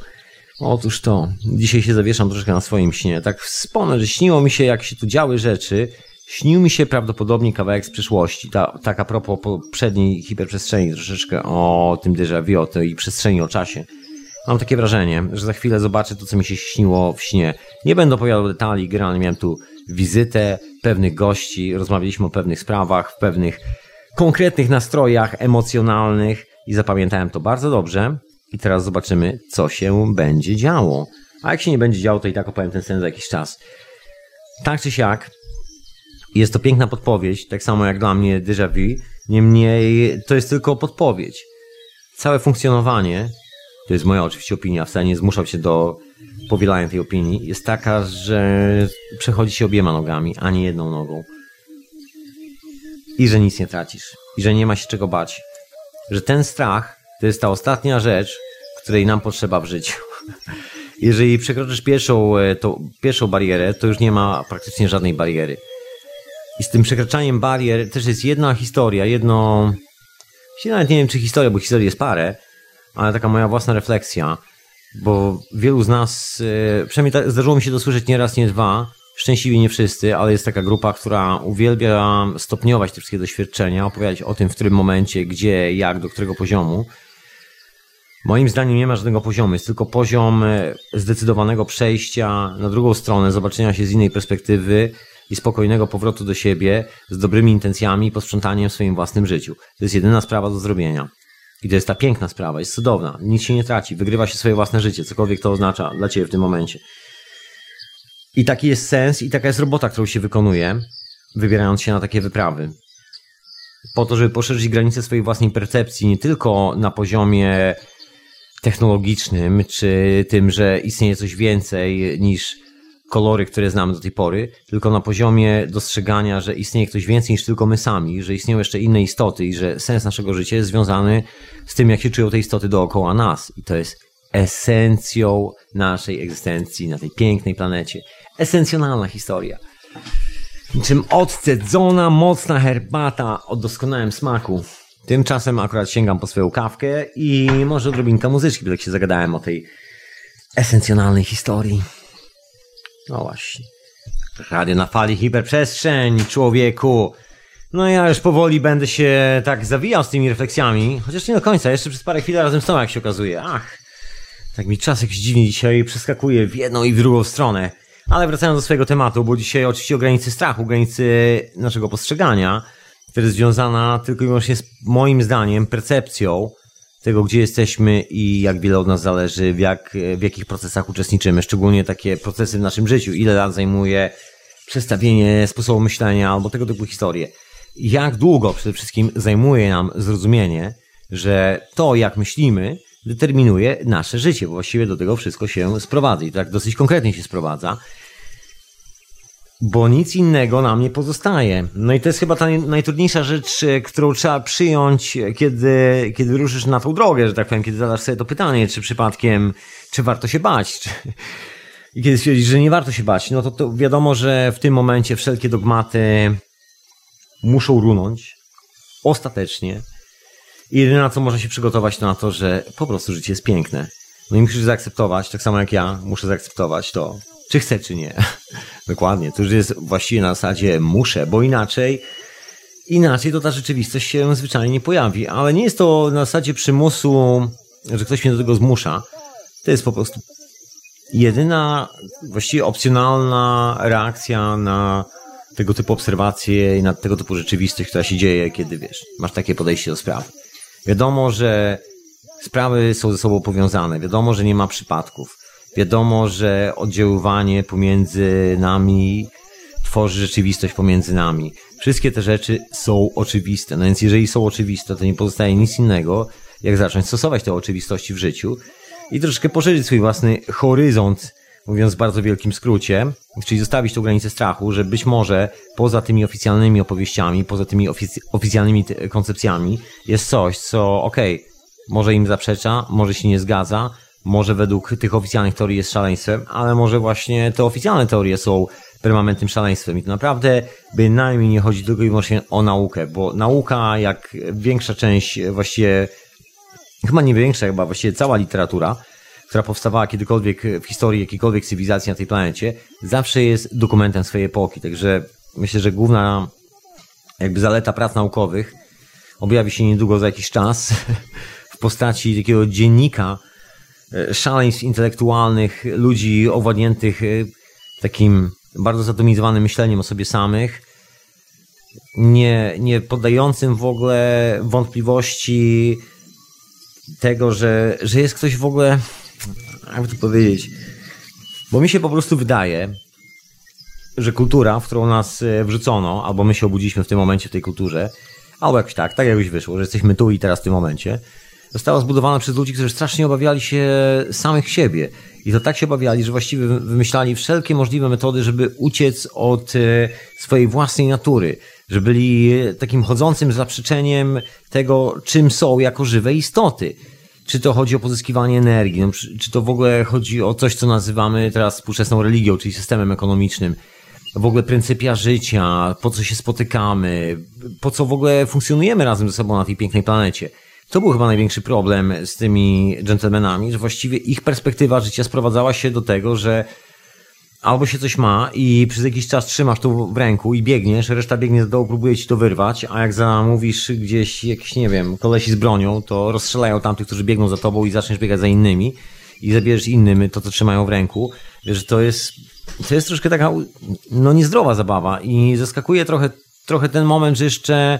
Otóż to. Dzisiaj się zawieszam troszkę na swoim śnie. Tak wspomnę, że śniło mi się, jak się tu działy rzeczy. Śnił mi się prawdopodobnie kawałek z przyszłości. Ta, tak a propos poprzedniej hiperprzestrzeni, troszeczkę o tym déjà vu, o tej przestrzeni, o czasie. Mam takie wrażenie, że za chwilę zobaczę to, co mi się śniło w śnie. Nie będę opowiadał detali, generalnie miałem tu wizytę pewnych gości, rozmawialiśmy o pewnych sprawach, w pewnych konkretnych nastrojach emocjonalnych i zapamiętałem to bardzo dobrze. I teraz zobaczymy, co się będzie działo. A jak się nie będzie działo, to i tak opowiem ten sen za jakiś czas. Tak czy siak, jest to piękna podpowiedź, tak samo jak dla mnie déjà vu. Niemniej to jest tylko podpowiedź. Całe funkcjonowanie, to jest moja oczywiście opinia, wcale nie zmuszał się do powielania tej opinii, jest taka, że przechodzi się obiema nogami, a nie jedną nogą i że nic nie tracisz i że nie ma się czego bać. Że ten strach to jest ta ostatnia rzecz, której nam potrzeba w życiu. Jeżeli przekroczysz pierwszą, e, to, pierwszą barierę, to już nie ma praktycznie żadnej bariery. I z tym przekraczaniem barier też jest jedna historia, jedno nawet nie wiem, czy historia, bo historii jest parę, ale taka moja własna refleksja, bo wielu z nas, e, przynajmniej zdarzyło mi się to słyszeć nie raz, nie dwa, szczęśliwie nie wszyscy, ale jest taka grupa, która uwielbia stopniować te wszystkie doświadczenia, opowiadać o tym, w którym momencie, gdzie, jak, do którego poziomu. Moim zdaniem nie ma żadnego poziomu, jest tylko poziom e, zdecydowanego przejścia na drugą stronę, zobaczenia się z innej perspektywy i spokojnego powrotu do siebie z dobrymi intencjami i posprzątaniem w swoim własnym życiu. To jest jedyna sprawa do zrobienia. I to jest ta piękna sprawa, jest cudowna. Nic się nie traci, wygrywa się swoje własne życie, cokolwiek to oznacza dla ciebie w tym momencie. I taki jest sens i taka jest robota, którą się wykonuje, wybierając się na takie wyprawy. Po to, żeby poszerzyć granice swojej własnej percepcji, nie tylko na poziomie technologicznym, czy tym, że istnieje coś więcej niż kolory, które znamy do tej pory, tylko na poziomie dostrzegania, że istnieje ktoś więcej niż tylko my sami, że istnieją jeszcze inne istoty i że sens naszego życia jest związany z tym, jak się czują te istoty dookoła nas. I to jest esencją naszej egzystencji na tej pięknej planecie. Esencjonalna historia. Niczym odcedzona, mocna herbata o doskonałym smaku. Tymczasem akurat sięgam po swoją kawkę i może odrobinka muzyczki, bo tak się zagadałem o tej esencjonalnej historii. No właśnie. Radio na fali hiperprzestrzeń, człowieku. No ja już powoli będę się tak zawijał z tymi refleksjami, chociaż nie do końca, jeszcze przez parę chwil razem z tobą, jak się okazuje. Ach, tak mi czas dziwnie dzisiaj przeskakuje w jedną i w drugą stronę. Ale wracając do swojego tematu, bo dzisiaj oczywiście o granicy strachu, granicy naszego postrzegania, która jest związana tylko i wyłącznie z moim zdaniem percepcją tego, gdzie jesteśmy i jak wiele od nas zależy, w, jak, w jakich procesach uczestniczymy, szczególnie takie procesy w naszym życiu, ile lat zajmuje przestawienie sposobu myślenia albo tego typu historie. Jak długo przede wszystkim zajmuje nam zrozumienie, że to, jak myślimy, determinuje nasze życie, bo właściwie do tego wszystko się sprowadza i tak dosyć konkretnie się sprowadza bo nic innego nam nie pozostaje. No i to jest chyba ta najtrudniejsza rzecz, e, którą trzeba przyjąć, kiedy, kiedy ruszysz na tą drogę, że tak powiem, kiedy zadasz sobie to pytanie, czy przypadkiem, czy warto się bać, czy... i kiedy stwierdzisz, że nie warto się bać, no to, to wiadomo, że w tym momencie wszelkie dogmaty muszą runąć ostatecznie. I jedyne na co można się przygotować to na to, że po prostu życie jest piękne. No i musisz zaakceptować, tak samo jak ja muszę zaakceptować to, czy chcę, czy nie. Dokładnie. To już jest właściwie na zasadzie muszę, bo inaczej inaczej to ta rzeczywistość się zwyczajnie nie pojawi. Ale nie jest to na zasadzie przymusu, że ktoś mnie do tego zmusza. To jest po prostu jedyna, właściwie opcjonalna reakcja na tego typu obserwacje i na tego typu rzeczywistość, która się dzieje, kiedy wiesz, masz takie podejście do sprawy. Wiadomo, że sprawy są ze sobą powiązane. Wiadomo, że nie ma przypadków. Wiadomo, że oddziaływanie pomiędzy nami tworzy rzeczywistość pomiędzy nami. Wszystkie te rzeczy są oczywiste. No więc jeżeli są oczywiste, to nie pozostaje nic innego, jak zacząć stosować te oczywistości w życiu i troszkę poszerzyć swój własny horyzont, mówiąc w bardzo wielkim skrócie, czyli zostawić tą granicę strachu, że być może poza tymi oficjalnymi opowieściami, poza tymi ofic oficjalnymi koncepcjami jest coś, co okej, okay, może im zaprzecza, może się nie zgadza, może według tych oficjalnych teorii jest szaleństwem, ale może właśnie te oficjalne teorie są permanentnym szaleństwem. I to naprawdę bynajmniej nie chodzi tylko i wyłącznie o naukę, bo nauka, jak większa część, właściwie, chyba nie większa, chyba właściwie cała literatura, która powstawała kiedykolwiek w historii jakiejkolwiek cywilizacji na tej planecie, zawsze jest dokumentem swojej epoki. Także myślę, że główna jakby zaleta prac naukowych objawi się niedługo za jakiś czas w postaci takiego dziennika E, szaleństw intelektualnych, ludzi owładniętych e, takim bardzo zatomizowanym myśleniem o sobie samych, nie, nie poddającym w ogóle wątpliwości tego, że, że jest ktoś w ogóle, jakby to powiedzieć, bo mi się po prostu wydaje, że kultura, w którą nas e, wrzucono, albo my się obudziliśmy w tym momencie w tej kulturze, albo jakoś tak, tak jakbyś wyszło, że jesteśmy tu i teraz w tym momencie, została zbudowana przez ludzi, którzy strasznie obawiali się samych siebie. I to tak się obawiali, że właściwie wymyślali wszelkie możliwe metody, żeby uciec od e, swojej własnej natury. Że byli takim chodzącym zaprzeczeniem tego, czym są jako żywe istoty. Czy to chodzi o pozyskiwanie energii, no, czy to w ogóle chodzi o coś, co nazywamy teraz współczesną religią, czyli systemem ekonomicznym. w ogóle pryncypia życia, po co się spotykamy, po co w ogóle funkcjonujemy razem ze sobą na tej pięknej planecie. To był chyba największy problem z tymi dżentelmenami, że właściwie ich perspektywa życia sprowadzała się do tego, że albo się coś ma i przez jakiś czas trzymasz to w ręku i biegniesz, reszta biegnie z dołu, próbuje ci to wyrwać, a jak zamówisz gdzieś jakiś, nie wiem, kolesi z bronią, to rozstrzelają tamtych, którzy biegną za tobą i zaczniesz biegać za innymi i zabierzesz innym to, co trzymają w ręku. Wiesz, to jest, to jest troszkę taka, no niezdrowa zabawa i zaskakuje trochę, trochę ten moment, że jeszcze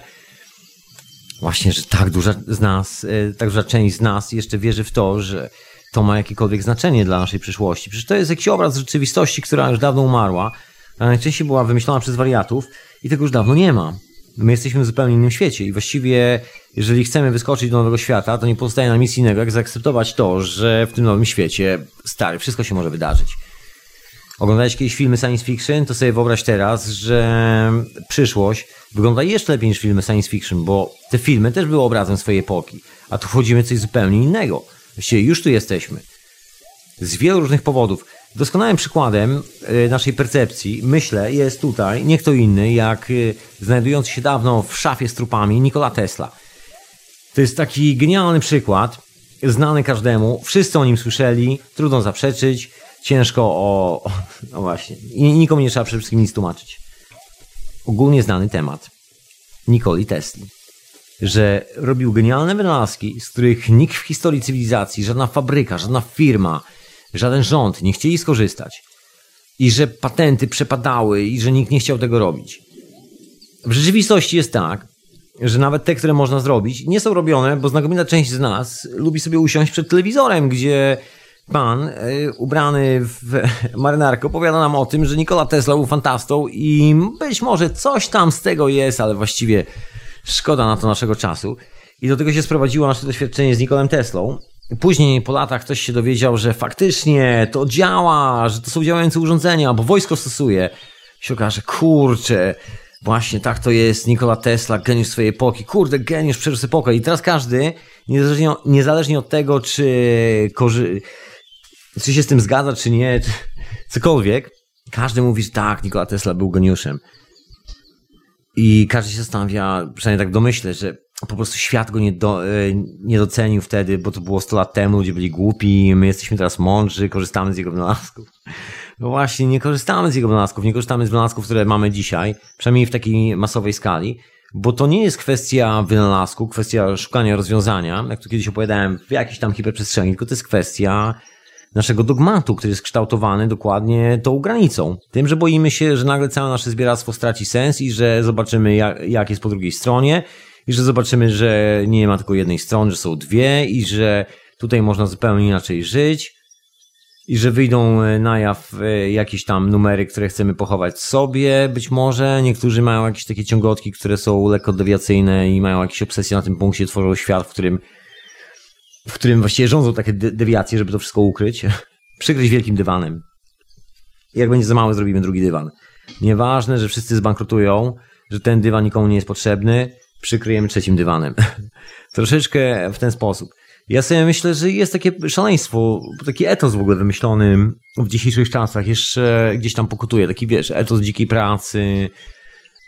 właśnie, że tak duża z nas, e, tak duża część z nas jeszcze wierzy w to, że to ma jakiekolwiek znaczenie dla naszej przyszłości. Przecież to jest jakiś obraz rzeczywistości, która już dawno umarła, a najczęściej była wymyślona przez wariatów i tego już dawno nie ma. My jesteśmy w zupełnie innym świecie i właściwie, jeżeli chcemy wyskoczyć do nowego świata, to nie pozostaje nam nic innego, jak zaakceptować to, że w tym nowym świecie, stary, wszystko się może wydarzyć. Oglądałeś kiedyś filmy science fiction, to sobie wyobraź teraz, że przyszłość wygląda jeszcze lepiej niż filmy science fiction, bo te filmy też były obrazem swojej epoki, a tu wchodzimy w coś zupełnie innego. Właściwie już tu jesteśmy. Z wielu różnych powodów. Doskonałym przykładem e, naszej percepcji, myślę, jest tutaj nie kto inny, jak e, znajdujący się dawno w szafie z trupami Nikola Tesla. To jest taki genialny przykład, znany każdemu, wszyscy o nim słyszeli, trudno zaprzeczyć, ciężko o... No właśnie, nikomu nie trzeba przede wszystkim nic tłumaczyć. Ogólnie znany temat Nikoli Tesli że robił genialne wynalazki, z których nikt w historii cywilizacji, żadna fabryka, żadna firma, żaden rząd nie chcieli skorzystać. I że patenty przepadały i że nikt nie chciał tego robić. W rzeczywistości jest tak, że nawet te, które można zrobić, nie są robione, bo znakomita część z nas lubi sobie usiąść przed telewizorem, gdzie pan y, ubrany w marynarkę opowiada nam o tym, że Nikola Tesla był fantastą i być może coś tam z tego jest, ale właściwie Szkoda na to naszego czasu. I do tego się sprowadziło nasze doświadczenie z Nikolem Teslą. Później po latach ktoś się dowiedział, że faktycznie to działa, że to są działające urządzenia, bo wojsko stosuje. Się okaże, kurczę, właśnie tak to jest, Nikola Tesla, geniusz swojej epoki, kurde, geniusz przeżył epokę. I teraz każdy, niezależnie, niezależnie od tego, czy, korzy- czy się z tym zgadza, czy nie, czy cokolwiek, każdy mówi, że tak, Nikola Tesla był geniuszem. I każdy się zastanawia, przynajmniej tak domyślę, że po prostu świat go nie, do, e, nie docenił wtedy, bo to było 100 lat temu, ludzie byli głupi, my jesteśmy teraz mądrzy, korzystamy z jego wynalazków. No właśnie, nie korzystamy z jego wynalazków, nie korzystamy z wynalazków, które mamy dzisiaj, przynajmniej w takiej masowej skali, bo to nie jest kwestia wynalazku, kwestia szukania rozwiązania, jak tu kiedyś opowiadałem, w jakiejś tam hiperprzestrzeni, tylko to jest kwestia naszego dogmatu, który jest kształtowany dokładnie tą granicą. Tym, że boimy się, że nagle całe nasze zbieractwo straci sens i że zobaczymy, jak, jak jest po drugiej stronie i że zobaczymy, że nie ma tylko jednej strony, że są dwie i że tutaj można zupełnie inaczej żyć i że wyjdą na jaw e, jakieś tam numery, które chcemy pochować sobie, być może. Niektórzy mają jakieś takie ciągotki, które są lekko dewiacyjne i mają jakieś obsesje na tym punkcie, tworzą świat, w którym w którym właściwie rządzą takie de dewiacje, żeby to wszystko ukryć, przykryć wielkim dywanem. Jak będzie za mały, zrobimy drugi dywan. Nieważne, że wszyscy zbankrutują, że ten dywan nikomu nie jest potrzebny, przykryjemy trzecim dywanem. Troszeczkę w ten sposób. Ja sobie myślę, że jest takie szaleństwo, taki etos w ogóle wymyślony w dzisiejszych czasach, jeszcze gdzieś tam pokutuje, taki wiesz, etos dzikiej pracy,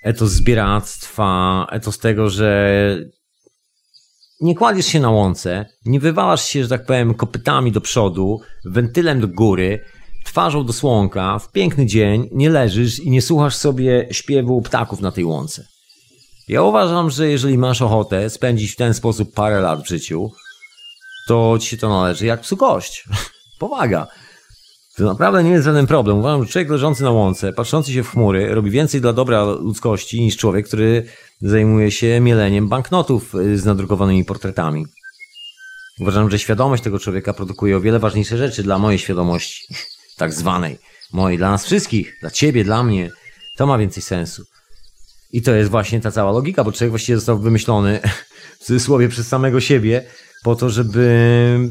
etos zbieractwa, etos tego, że nie kładziesz się na łące, nie wywalasz się, że tak powiem, kopytami do przodu, wentylem do góry, twarzą do słonka, w piękny dzień nie leżysz i nie słuchasz sobie śpiewu ptaków na tej łące. Ja uważam, że jeżeli masz ochotę spędzić w ten sposób parę lat w życiu, to ci się to należy jak psu kość. Powaga. To naprawdę nie jest żaden problem. Uważam, że człowiek leżący na łące, patrzący się w chmury, robi więcej dla dobra ludzkości niż człowiek, który zajmuje się mieleniem banknotów y, z nadrukowanymi portretami. Uważam, że świadomość tego człowieka produkuje o wiele ważniejsze rzeczy dla mojej świadomości, tak zwanej, mojej, dla nas wszystkich, dla ciebie, dla mnie. To ma więcej sensu. I to jest właśnie ta cała logika, bo człowiek właściwie został wymyślony w cudzysłowie przez samego siebie po to, żeby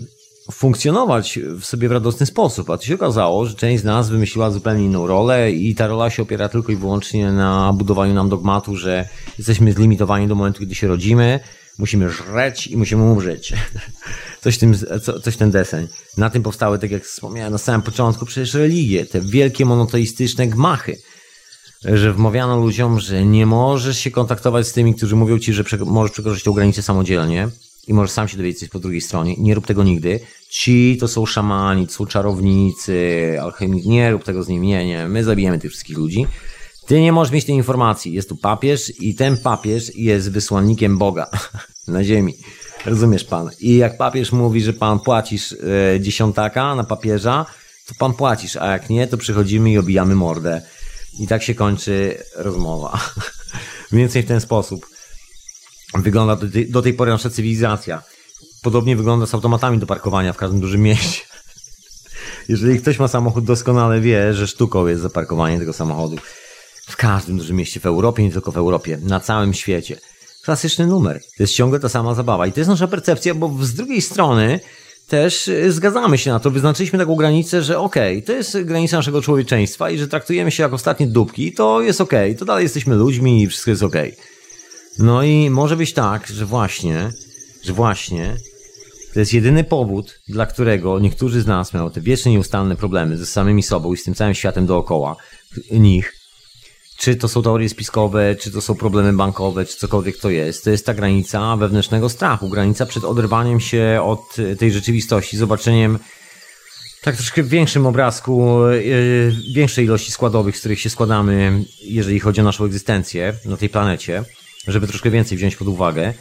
funkcjonować w sobie w radosny sposób. A to się okazało, że część z nas wymyśliła zupełnie inną rolę i ta rola się opiera tylko i wyłącznie na budowaniu nam dogmatu, że jesteśmy zlimitowani do momentu, kiedy się rodzimy, musimy żreć i musimy umrzeć. Coś, tym, coś ten deseń. Na tym powstały, tak jak wspomniałem na samym początku, przecież religie, te wielkie monoteistyczne gmachy. że wmawiano ludziom, że nie możesz się kontaktować z tymi, którzy mówią ci, że możesz przekroczyć tę granicę samodzielnie i możesz sam się dowiedzieć coś po drugiej stronie. Nie rób tego nigdy. Ci to są szamani, to są czarownicy, alchemicy. Nie rób tego z nimi. Nie, nie. My zabijemy tych wszystkich ludzi. Ty nie możesz mieć tej informacji. Jest tu papież i ten papież jest wysłannikiem Boga na ziemi. Rozumiesz pan? I jak papież mówi, że pan płacisz e, dziesiątaka na papieża, to pan płacisz, a jak nie, to przychodzimy i obijamy mordę. I tak się kończy rozmowa. Więcej w ten sposób wygląda do tej, do tej pory nasza cywilizacja. Podobnie wygląda z automatami do parkowania w każdym dużym mieście. Jeżeli ktoś ma samochód, doskonale wie, że sztuką jest zaparkowanie tego samochodu. W każdym dużym mieście w Europie, nie tylko w Europie, na całym świecie. Klasyczny numer. To jest ciągle ta sama zabawa. I to jest nasza percepcja, bo z drugiej strony też y, zgadzamy się na to. Wyznaczyliśmy taką granicę, że okej, okay, to jest granica naszego człowieczeństwa i że traktujemy się jak ostatnie dupki, to jest okej, okay, to dalej jesteśmy ludźmi i wszystko jest okej. Okay. No i może być tak, że właśnie, że właśnie to jest jedyny powód, dla którego niektórzy z nas mają te wieczne nieustanne problemy ze samymi sobą i z tym całym światem dookoła nich. Czy to są teorie spiskowe, czy to są problemy bankowe, czy cokolwiek to jest. To jest ta granica wewnętrznego strachu, granica przed oderwaniem się od tej rzeczywistości, zobaczeniem tak troszkę w większym obrazku, yy, większej ilości składowych, z których się składamy, jeżeli chodzi o naszą egzystencję na tej planecie żeby troszkę więcej wziąć pod uwagę.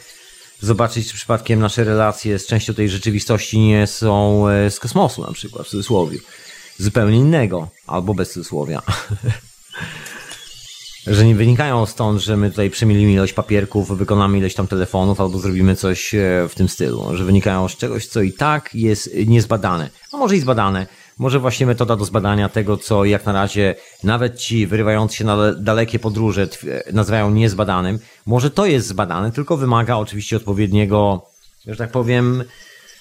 Zobaczyć, czy przypadkiem nasze relacje z częścią tej rzeczywistości nie są e, z kosmosu, na przykład, w cudzysłowie. Zupełnie innego, albo bez cudzysłowia. że nie wynikają stąd, że my tutaj przemielimy ilość papierków, wykonamy ilość tam telefonów albo zrobimy coś e, w tym stylu. Że wynikają z czegoś, co i tak jest niezbadane. A może i zbadane, może właśnie metoda do zbadania tego, co jak na razie nawet ci wyrywający się na dalekie podróże nazywają niezbadanym, może to jest zbadane, tylko wymaga oczywiście odpowiedniego, że tak powiem,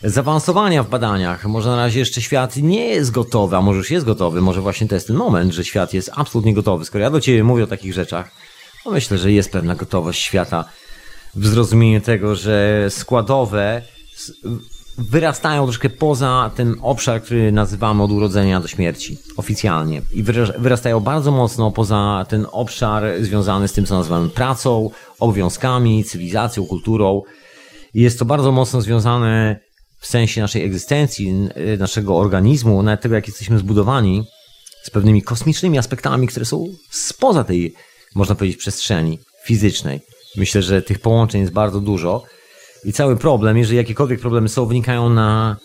zaawansowania w badaniach. Może na razie jeszcze świat nie jest gotowy, a może już jest gotowy, może właśnie to jest ten moment, że świat jest absolutnie gotowy. Skoro ja do Ciebie mówię o takich rzeczach, to myślę, że jest pewna gotowość świata w zrozumieniu tego, że składowe wyrastają troszkę poza ten obszar, który nazywamy od urodzenia do śmierci, oficjalnie. I wyrastają bardzo mocno poza ten obszar związany z tym, co nazywamy pracą, obowiązkami, cywilizacją, kulturą. Jest to bardzo mocno związane w sensie naszej egzystencji, naszego organizmu, nawet tego, jak jesteśmy zbudowani, z pewnymi kosmicznymi aspektami, które są spoza tej, można powiedzieć, przestrzeni fizycznej. Myślę, że tych połączeń jest bardzo dużo. I cały problem, jeżeli jakiekolwiek problemy są, wynikają na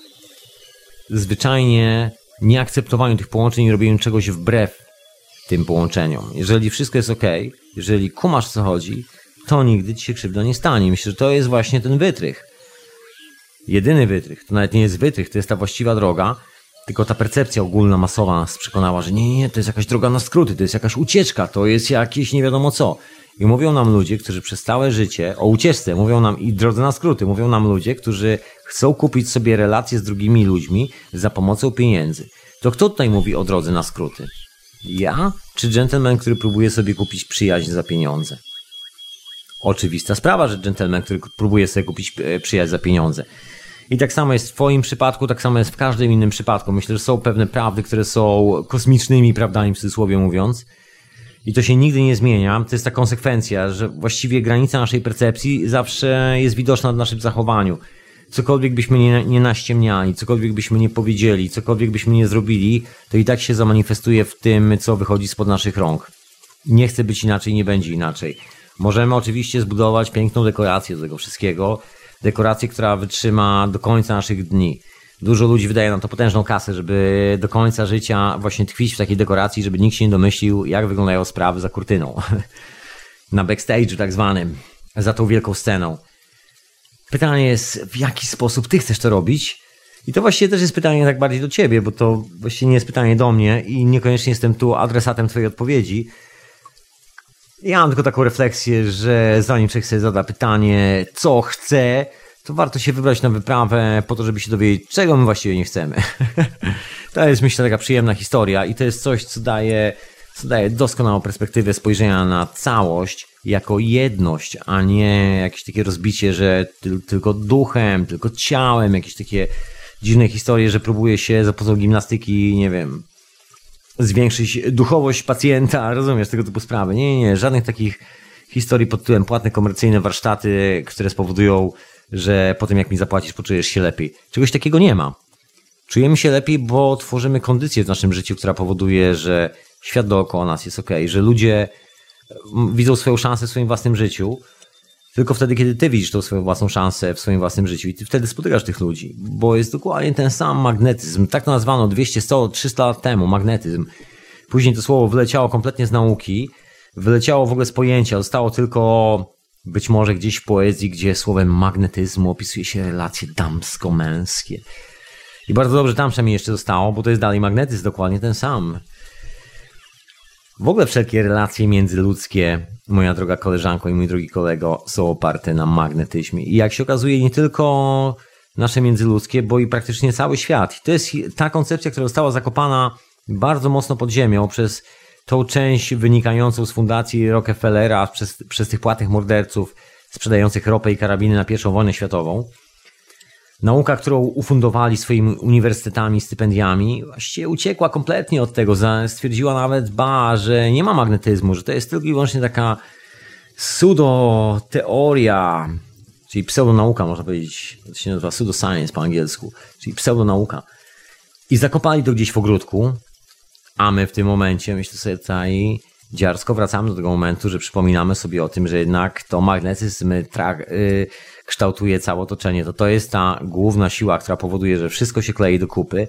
zwyczajnie nieakceptowaniu tych połączeń i robieniu czegoś wbrew tym połączeniom. Jeżeli wszystko jest ok, jeżeli kumasz co chodzi, to nigdy ci się krzywda nie stanie. Myślę, że to jest właśnie ten wytrych. Jedyny wytrych. To nawet nie jest wytrych, to jest ta właściwa droga, tylko ta percepcja ogólna, masowa nas przekonała, że nie, nie, to jest jakaś droga na skróty, to jest jakaś ucieczka, to jest jakieś nie wiadomo co. I mówią nam ludzie, którzy przez całe życie, o ucieczce, mówią nam i drodze na skróty, mówią nam ludzie, którzy chcą kupić sobie relacje z drugimi ludźmi za pomocą pieniędzy. To kto tutaj mówi o drodze na skróty? Ja czy gentleman, który próbuje sobie kupić przyjaźń za pieniądze? Oczywista sprawa, że gentleman, który próbuje sobie kupić e, przyjaźń za pieniądze. I tak samo jest w Twoim przypadku, tak samo jest w każdym innym przypadku. Myślę, że są pewne prawdy, które są kosmicznymi prawdami, w cudzysłowie mówiąc, i to się nigdy nie zmienia. To jest ta konsekwencja, że właściwie granica naszej percepcji zawsze jest widoczna w naszym zachowaniu. Cokolwiek byśmy nie, nie naściemniali, cokolwiek byśmy nie powiedzieli, cokolwiek byśmy nie zrobili, to i tak się zamanifestuje w tym, co wychodzi spod naszych rąk. Nie chce być inaczej, nie będzie inaczej. Możemy oczywiście zbudować piękną dekorację do tego wszystkiego, dekorację, która wytrzyma do końca naszych dni. Dużo ludzi wydaje na to potężną kasę, żeby do końca życia właśnie tkwić w takiej dekoracji, żeby nikt się nie domyślił, jak wyglądają sprawy za kurtyną. na backstage'u tak zwanym, za tą wielką sceną. Pytanie jest, w jaki sposób ty chcesz to robić? I to właściwie też jest pytanie tak bardziej do ciebie, bo to właściwie nie jest pytanie do mnie i niekoniecznie jestem tu adresatem twojej odpowiedzi. Ja mam tylko taką refleksję, że zanim człowiek sobie zada pytanie, co chce, to warto się wybrać na wyprawę po to, żeby się dowiedzieć, czego my właściwie nie chcemy. to jest, myślę, taka przyjemna historia i to jest coś, co daje, co daje doskonałą perspektywę spojrzenia na całość jako jedność, a nie jakieś takie rozbicie, że tylko duchem, tylko ciałem, jakieś takie dziwne historie, że próbuje się za pomocą gimnastyki, nie wiem, zwiększyć duchowość pacjenta, rozumiesz, tego typu sprawy. Nie, nie, nie, żadnych takich historii pod tytułem płatne komercyjne warsztaty, które spowodują, że po tym jak mi zapłacisz, poczujesz się lepiej. Czegoś takiego nie ma. Czujemy się lepiej, bo tworzymy kondycję w naszym życiu, która powoduje, że świat dookoła nas jest ok, że ludzie widzą swoją szansę w swoim własnym życiu, tylko wtedy, kiedy ty widzisz tą swoją własną szansę w swoim własnym życiu i ty wtedy spotykasz tych ludzi, bo jest dokładnie ten sam magnetyzm. Tak to nazwano 200, 100, 300 lat temu, magnetyzm. Później to słowo wyleciało kompletnie z nauki, wyleciało w ogóle z pojęcia, zostało tylko być może gdzieś w poezji, gdzie słowem magnetyzmu opisuje się relacje damsko-męskie. I bardzo dobrze tam przynajmniej jeszcze zostało, bo to jest dalej magnetyzm, dokładnie ten sam. W ogóle wszelkie relacje międzyludzkie, moja droga koleżanko i mój drogi kolego, są oparte na magnetyzmie. I jak się okazuje, nie tylko nasze międzyludzkie, bo i praktycznie cały świat. I to jest ta koncepcja, która została zakopana bardzo mocno pod ziemią przez tą część wynikającą z fundacji Rockefellera, przez, przez tych płatnych morderców sprzedających ropę i karabiny na pierwszą wojnę światową. Nauka, którą ufundowali swoimi uniwersytetami, stypendiami, właściwie uciekła kompletnie od tego. Stwierdziła nawet, ba, że nie ma magnetyzmu, że to jest tylko i wyłącznie taka pseudo-teoria, czyli pseudonauka, można powiedzieć, to się nazywa pseudoscience po angielsku, czyli pseudonauka. I zakopali to gdzieś w ogródku, a my w tym momencie, myślę sobie tutaj, dziarsko wracamy do tego momentu, że przypominamy sobie o tym, że jednak to magnetyzm yy, kształtuje całe otoczenie. To to jest ta główna siła, która powoduje, że wszystko się klei do kupy.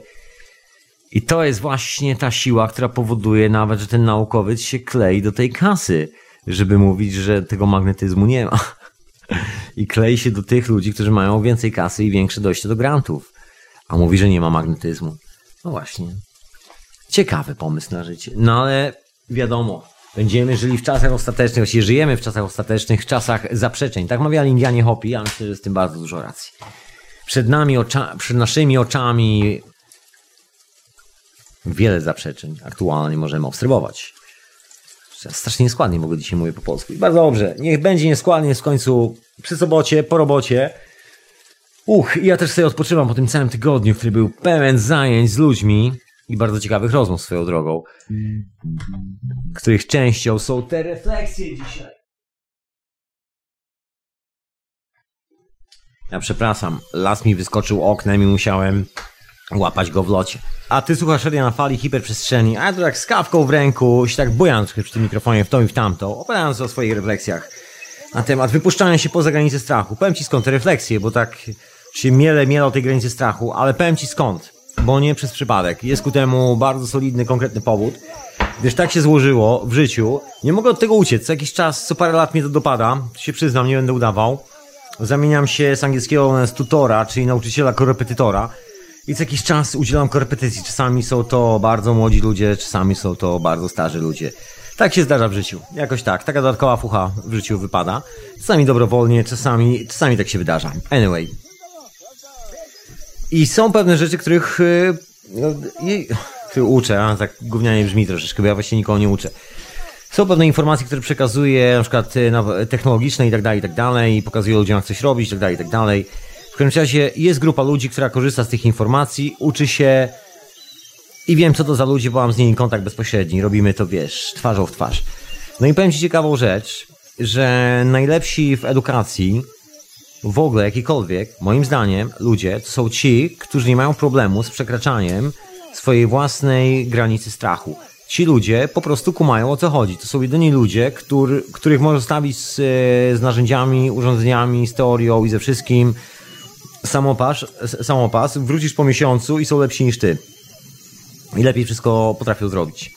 I to jest właśnie ta siła, która powoduje nawet, że ten naukowiec się klei do tej kasy, żeby mówić, że tego magnetyzmu nie ma. I klei się do tych ludzi, którzy mają więcej kasy i większe dojście do grantów. A mówi, że nie ma magnetyzmu. No właśnie. Ciekawy pomysł na życie. No ale wiadomo, będziemy żyli w czasach ostatecznych, właściwie żyjemy w czasach ostatecznych, w czasach zaprzeczeń. Tak mawiali Indianie Hopi, a myślę, że z tym bardzo dużo racji. Przed nami, ocza, przed naszymi oczami wiele zaprzeczeń aktualnie możemy obserwować. Strasznie nieskładnie ogóle dzisiaj mówię po polsku. Bardzo dobrze. Niech będzie nieskładnie w końcu przy sobocie, po robocie. Uch, ja też sobie odpoczywam po tym całym tygodniu, który był pełen zajęć z ludźmi i bardzo ciekawych rozmów swoją drogą, których częścią są te refleksje dzisiaj. Ja przepraszam, las mi wyskoczył oknem i musiałem łapać go w locie. A ty słuchasz radia na fali hiperprzestrzeni, a ja to tak z kawką w ręku, się tak bujam przy tym mikrofonie w tą i w tamtą, opowiadając o swoich refleksjach na temat wypuszczania się poza granicę strachu. Powiem ci skąd te refleksje, bo tak się miele, miele o tej granicy strachu, ale powiem ci skąd bo nie przez przypadek. Jest ku temu bardzo solidny, konkretny powód. Gdyż tak się złożyło w życiu, nie mogę od tego uciec. Co jakiś czas, co parę lat mnie to dopada, się przyznam, nie będę udawał. Zamieniam się z angielskiego z tutora, czyli nauczyciela korepetytora. I co jakiś czas udzielam korepetycji. Czasami są to bardzo młodzi ludzie, czasami są to bardzo starzy ludzie. Tak się zdarza w życiu. Jakoś tak. Taka dodatkowa fucha w życiu wypada. Czasami dobrowolnie, czasami, czasami tak się wydarza. Anyway, i są pewne rzeczy, których, y, no, uczę, a tak gównianie brzmi troszeczkę, bo ja właśnie nikogo nie uczę. Są pewne informacje, które przekazuję, na przykład y, technologiczne i tak dalej, i tak dalej, i pokazuję ludziom, jak coś robić, i tak dalej, i tak dalej. W każdym razie jest grupa ludzi, która korzysta z tych informacji, uczy się i wiem, co to za ludzie, bo mam z nimi kontakt bezpośredni. Robimy to, wiesz, twarzą w twarz. No i powiem Ci ciekawą rzecz, że najlepsi w edukacji w ogóle jakikolwiek, moim zdaniem, ludzie to są ci, którzy nie mają problemu z przekraczaniem swojej własnej granicy strachu. Ci ludzie po prostu kumają o co chodzi. To są jedyni ludzie, który, których można stawić z, z narzędziami, urządzeniami, z teorią i ze wszystkim. Samopas, samopas, wrócisz po miesiącu i są lepsi niż ty. I lepiej wszystko potrafią zrobić.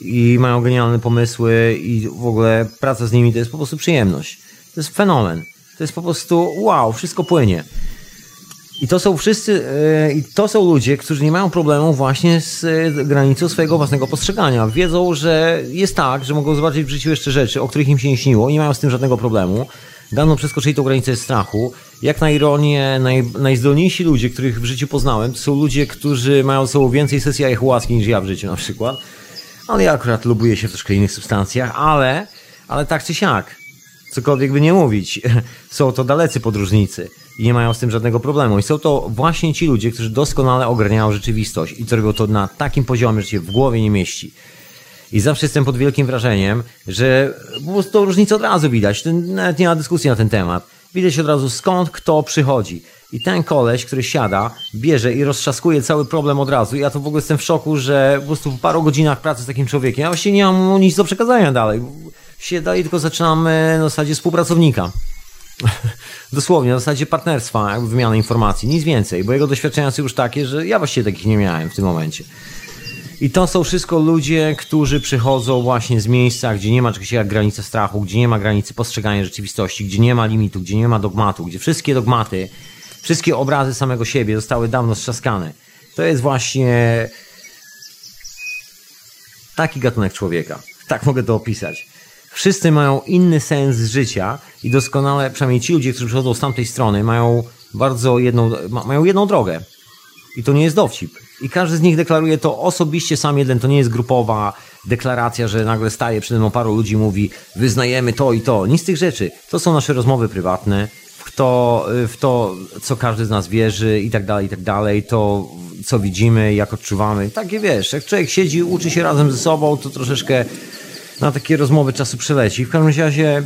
I mają genialne pomysły i w ogóle praca z nimi to jest po prostu przyjemność. To jest fenomen. To jest po prostu wow, wszystko płynie. I to są wszyscy, e, i to są ludzie, którzy nie mają problemu właśnie z e, granicą swojego własnego postrzegania. Wiedzą, że jest tak, że mogą zobaczyć w życiu jeszcze rzeczy, o których im się nie śniło nie mają z tym żadnego problemu. Dawno przeskoczyli tą granicę strachu. Jak na ironię, naj, najzdolniejsi ludzie, których w życiu poznałem, to są ludzie, którzy mają sobą więcej sesji ayahuaski niż ja w życiu na przykład. Ale ja akurat lubuję się w troszkę innych substancjach, ale, ale tak czy siak cokolwiek by nie mówić, są to dalecy podróżnicy. i nie mają z tym żadnego problemu. I są to właśnie ci ludzie, którzy doskonale ogarniają rzeczywistość i co robią to na takim poziomie, że się w głowie nie mieści. I zawsze jestem pod wielkim wrażeniem, że po prostu tą różnicę od razu widać. Nawet nie ma dyskusji na ten temat. Widać od razu skąd kto przychodzi. I ten koleś, który siada, bierze i roztrzaskuje cały problem od razu. I ja to w ogóle jestem w szoku, że po prostu w paru godzinach pracy z takim człowiekiem, ja właściwie nie mam mu nic do przekazania dalej. Się daje, tylko zaczynam na zasadzie współpracownika. Dosłownie, na zasadzie partnerstwa, jakby wymiany informacji, nic więcej, bo jego doświadczenia są już takie, że ja właściwie takich nie miałem w tym momencie. I to są wszystko ludzie, którzy przychodzą właśnie z miejsca, gdzie nie ma czegoś jak granica strachu, gdzie nie ma granicy postrzegania rzeczywistości, gdzie nie ma limitu, gdzie nie ma dogmatu, gdzie wszystkie dogmaty, wszystkie obrazy samego siebie zostały dawno strzaskane. To jest właśnie taki gatunek człowieka. Tak mogę to opisać. Wszyscy mają inny sens życia i doskonale, przynajmniej ci ludzie, którzy przychodzą z tamtej strony, mają bardzo jedną, mają jedną drogę. I to nie jest dowcip. I każdy z nich deklaruje to osobiście sam jeden. To nie jest grupowa deklaracja, że nagle staje przed mną paru ludzi mówi wyznajemy to i to. Nic z tych rzeczy. To są nasze rozmowy prywatne, w to, w to co każdy z nas wierzy i tak dalej, i tak dalej. To, co widzimy, jak odczuwamy. Takie wiesz, jak człowiek siedzi, uczy się razem ze sobą, to troszeczkę na takie rozmowy czasu przeleci. W każdym razie,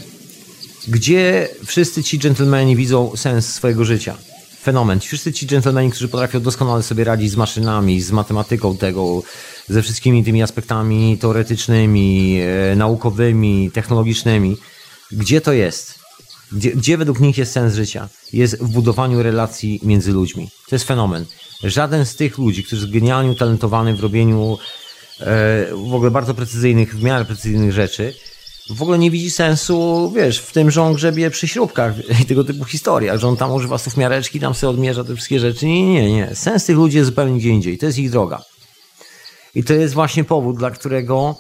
gdzie wszyscy ci dżentelmeni widzą sens swojego życia? Fenomen. Wszyscy ci dżentelmeni, którzy potrafią doskonale sobie radzić z maszynami, z matematyką tego, ze wszystkimi tymi aspektami teoretycznymi, e, naukowymi, technologicznymi. Gdzie to jest? Gdzie, gdzie według nich jest sens życia? Jest w budowaniu relacji między ludźmi. To jest fenomen. Żaden z tych ludzi, którzy jest genialnie utalentowany w robieniu w ogóle bardzo precyzyjnych, w miarę precyzyjnych rzeczy, w ogóle nie widzi sensu, wiesz, w tym, że on grzebie przy śrubkach i tego typu historiach, że on tam używa miareczki, tam sobie odmierza te wszystkie rzeczy. Nie, nie, nie. Sens tych ludzi jest zupełnie gdzie indziej. To jest ich droga. I to jest właśnie powód, dla którego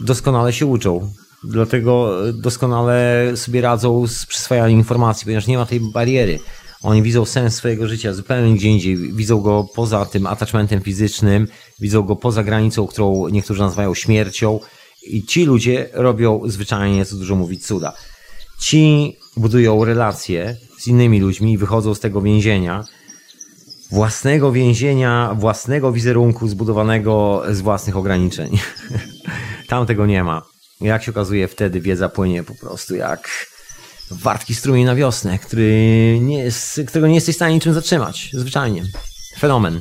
doskonale się uczą. Dlatego doskonale sobie radzą z przyswajaniem informacji, ponieważ nie ma tej bariery. Oni widzą sens swojego życia zupełnie gdzie indziej. Widzą go poza tym attachmentem fizycznym, widzą go poza granicą, którą niektórzy nazywają śmiercią. I ci ludzie robią zwyczajnie, co dużo mówić, cuda. Ci budują relacje z innymi ludźmi i wychodzą z tego więzienia. Własnego więzienia, własnego wizerunku zbudowanego z własnych ograniczeń. Tam tego nie ma. Jak się okazuje, wtedy wiedza płynie po prostu jak wartki strumień na wiosnę, który nie jest, którego nie jesteś w stanie niczym zatrzymać. Zwyczajnie. Fenomen.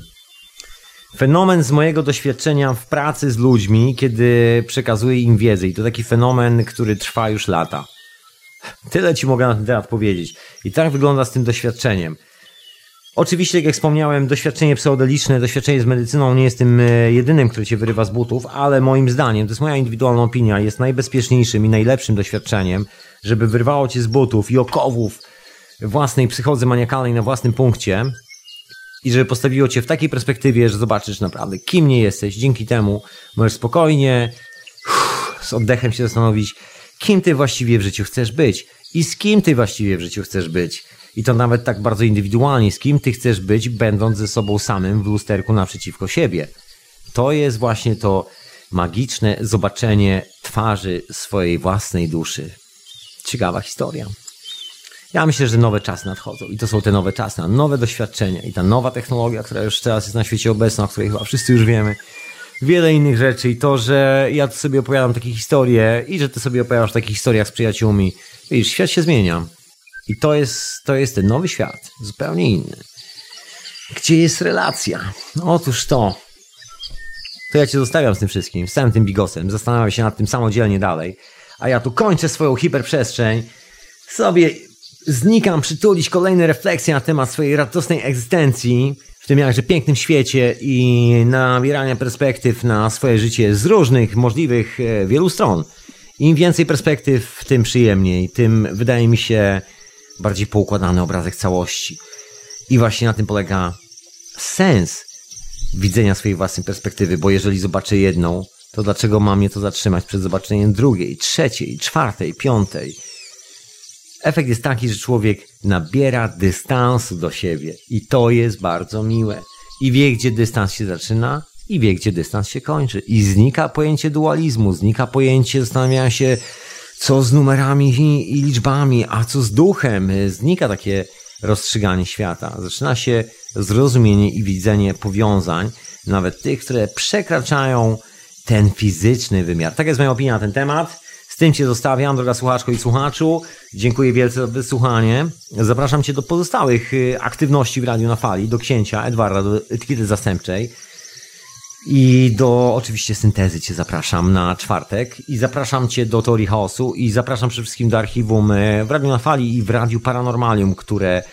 Fenomen z mojego doświadczenia w pracy z ludźmi, kiedy przekazuję im wiedzę. I to taki fenomen, który trwa już lata. Tyle ci mogę na ten temat powiedzieć. I tak wygląda z tym doświadczeniem. Oczywiście, jak wspomniałem, doświadczenie pseudoliczne, doświadczenie z medycyną nie jest tym e, jedynym, które cię wyrywa z butów, ale moim zdaniem, to jest moja indywidualna opinia, jest najbezpieczniejszym i najlepszym doświadczeniem, żeby wyrwało cię z butów i okowów własnej psychodzy maniakalnej na własnym punkcie i żeby postawiło cię w takiej perspektywie, że zobaczysz naprawdę, kim nie jesteś. Dzięki temu możesz spokojnie uff, z oddechem się zastanowić, kim ty właściwie w życiu chcesz być i z kim ty właściwie w życiu chcesz być. I to nawet tak bardzo indywidualnie, z kim ty chcesz być, będąc ze sobą samym w lusterku naprzeciwko siebie. To jest właśnie to magiczne zobaczenie twarzy swojej własnej duszy. Ciekawa historia. Ja myślę, że nowe czasy nadchodzą i to są te nowe czasy, nowe doświadczenia i ta nowa technologia, która już teraz jest na świecie obecna, o której chyba wszyscy już wiemy. Wiele innych rzeczy i to, że ja tu sobie opowiadam takie historie i że ty sobie opowiadasz takie historiach z przyjaciółmi. Widzisz, świat się zmienia. I to jest, to jest ten nowy świat, zupełnie inny. Gdzie jest relacja? No, otóż to. To ja cię zostawiam z tym wszystkim, z całym tym bigosem. Zastanawiam się nad tym samodzielnie dalej. A ja tu kończę swoją hiperprzestrzeń. Sobie znikam przytulić kolejne refleksje na temat swojej radosnej egzystencji w tym jakże pięknym świecie i nabierania perspektyw na swoje życie z różnych możliwych e, wielu stron. Im więcej perspektyw, tym przyjemniej, tym wydaje mi się bardziej poukładany obrazek całości. I właśnie na tym polega sens widzenia swojej własnej perspektywy, bo jeżeli zobaczę jedną, to dlaczego mam je to zatrzymać przed zobaczeniem drugiej, trzeciej, czwartej, piątej? Efekt jest taki, że człowiek nabiera dystansu do siebie i to jest bardzo miłe. I wie, gdzie dystans się zaczyna i wie, gdzie dystans się kończy. I znika pojęcie dualizmu, znika pojęcie zastanawiania się, co z numerami i liczbami, a co z duchem. Znika takie rozstrzyganie świata. Zaczyna się zrozumienie i widzenie powiązań, nawet tych, które przekraczają ten fizyczny wymiar. Tak jest moja opinia na ten temat. Z tym Cię zostawiam, droga słuchaczko i słuchaczu. Dziękuję wielce za wysłuchanie. Zapraszam Cię do pozostałych y, aktywności w Radiu na Fali, do księcia Edwarda, do etykiety zastępczej. I do oczywiście syntezy Cię zapraszam na czwartek i zapraszam Cię do Teorii Chaosu i zapraszam przede wszystkim do archiwum y, w Radiu na Fali i w Radiu Paranormalium, które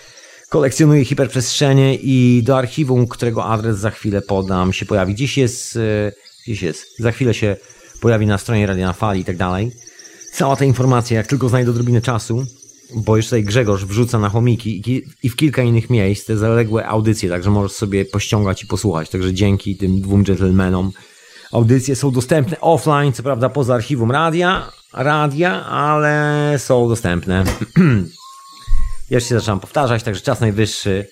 kolekcjonuje hiperprzestrzenie i do archiwum, którego adres za chwilę podam, się pojawi. Dziś jest, dziś jest, za chwilę się pojawi na stronie Radia na Fali i tak dalej. Cała ta informacja, jak tylko znajdę odrobinę czasu, bo już tutaj Grzegorz wrzuca na chomiki i w kilka innych miejsc te zaległe audycje, także możesz sobie pościągać i posłuchać. Także dzięki tym dwóm gentlemanom audycje są dostępne offline, co prawda poza archiwum radia, radia, ale są dostępne. Jeszcze się zaczynam powtarzać, także czas najwyższy,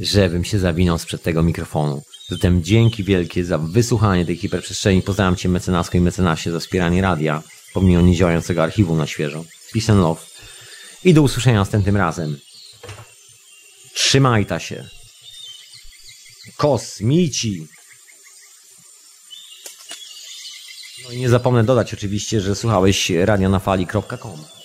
żebym się zawinął sprzed tego mikrofonu. Zatem dzięki wielkie za wysłuchanie tej hiperprzestrzeni. Pozdrawiam Cię mecenasko i mecenasie za wspieranie radia pomimo niedziałającego archiwum na świeżo. Peace and love. I do usłyszenia następnym razem. Trzymaj ta się. Kosmici. No i nie zapomnę dodać oczywiście, że słuchałeś radionafali.com.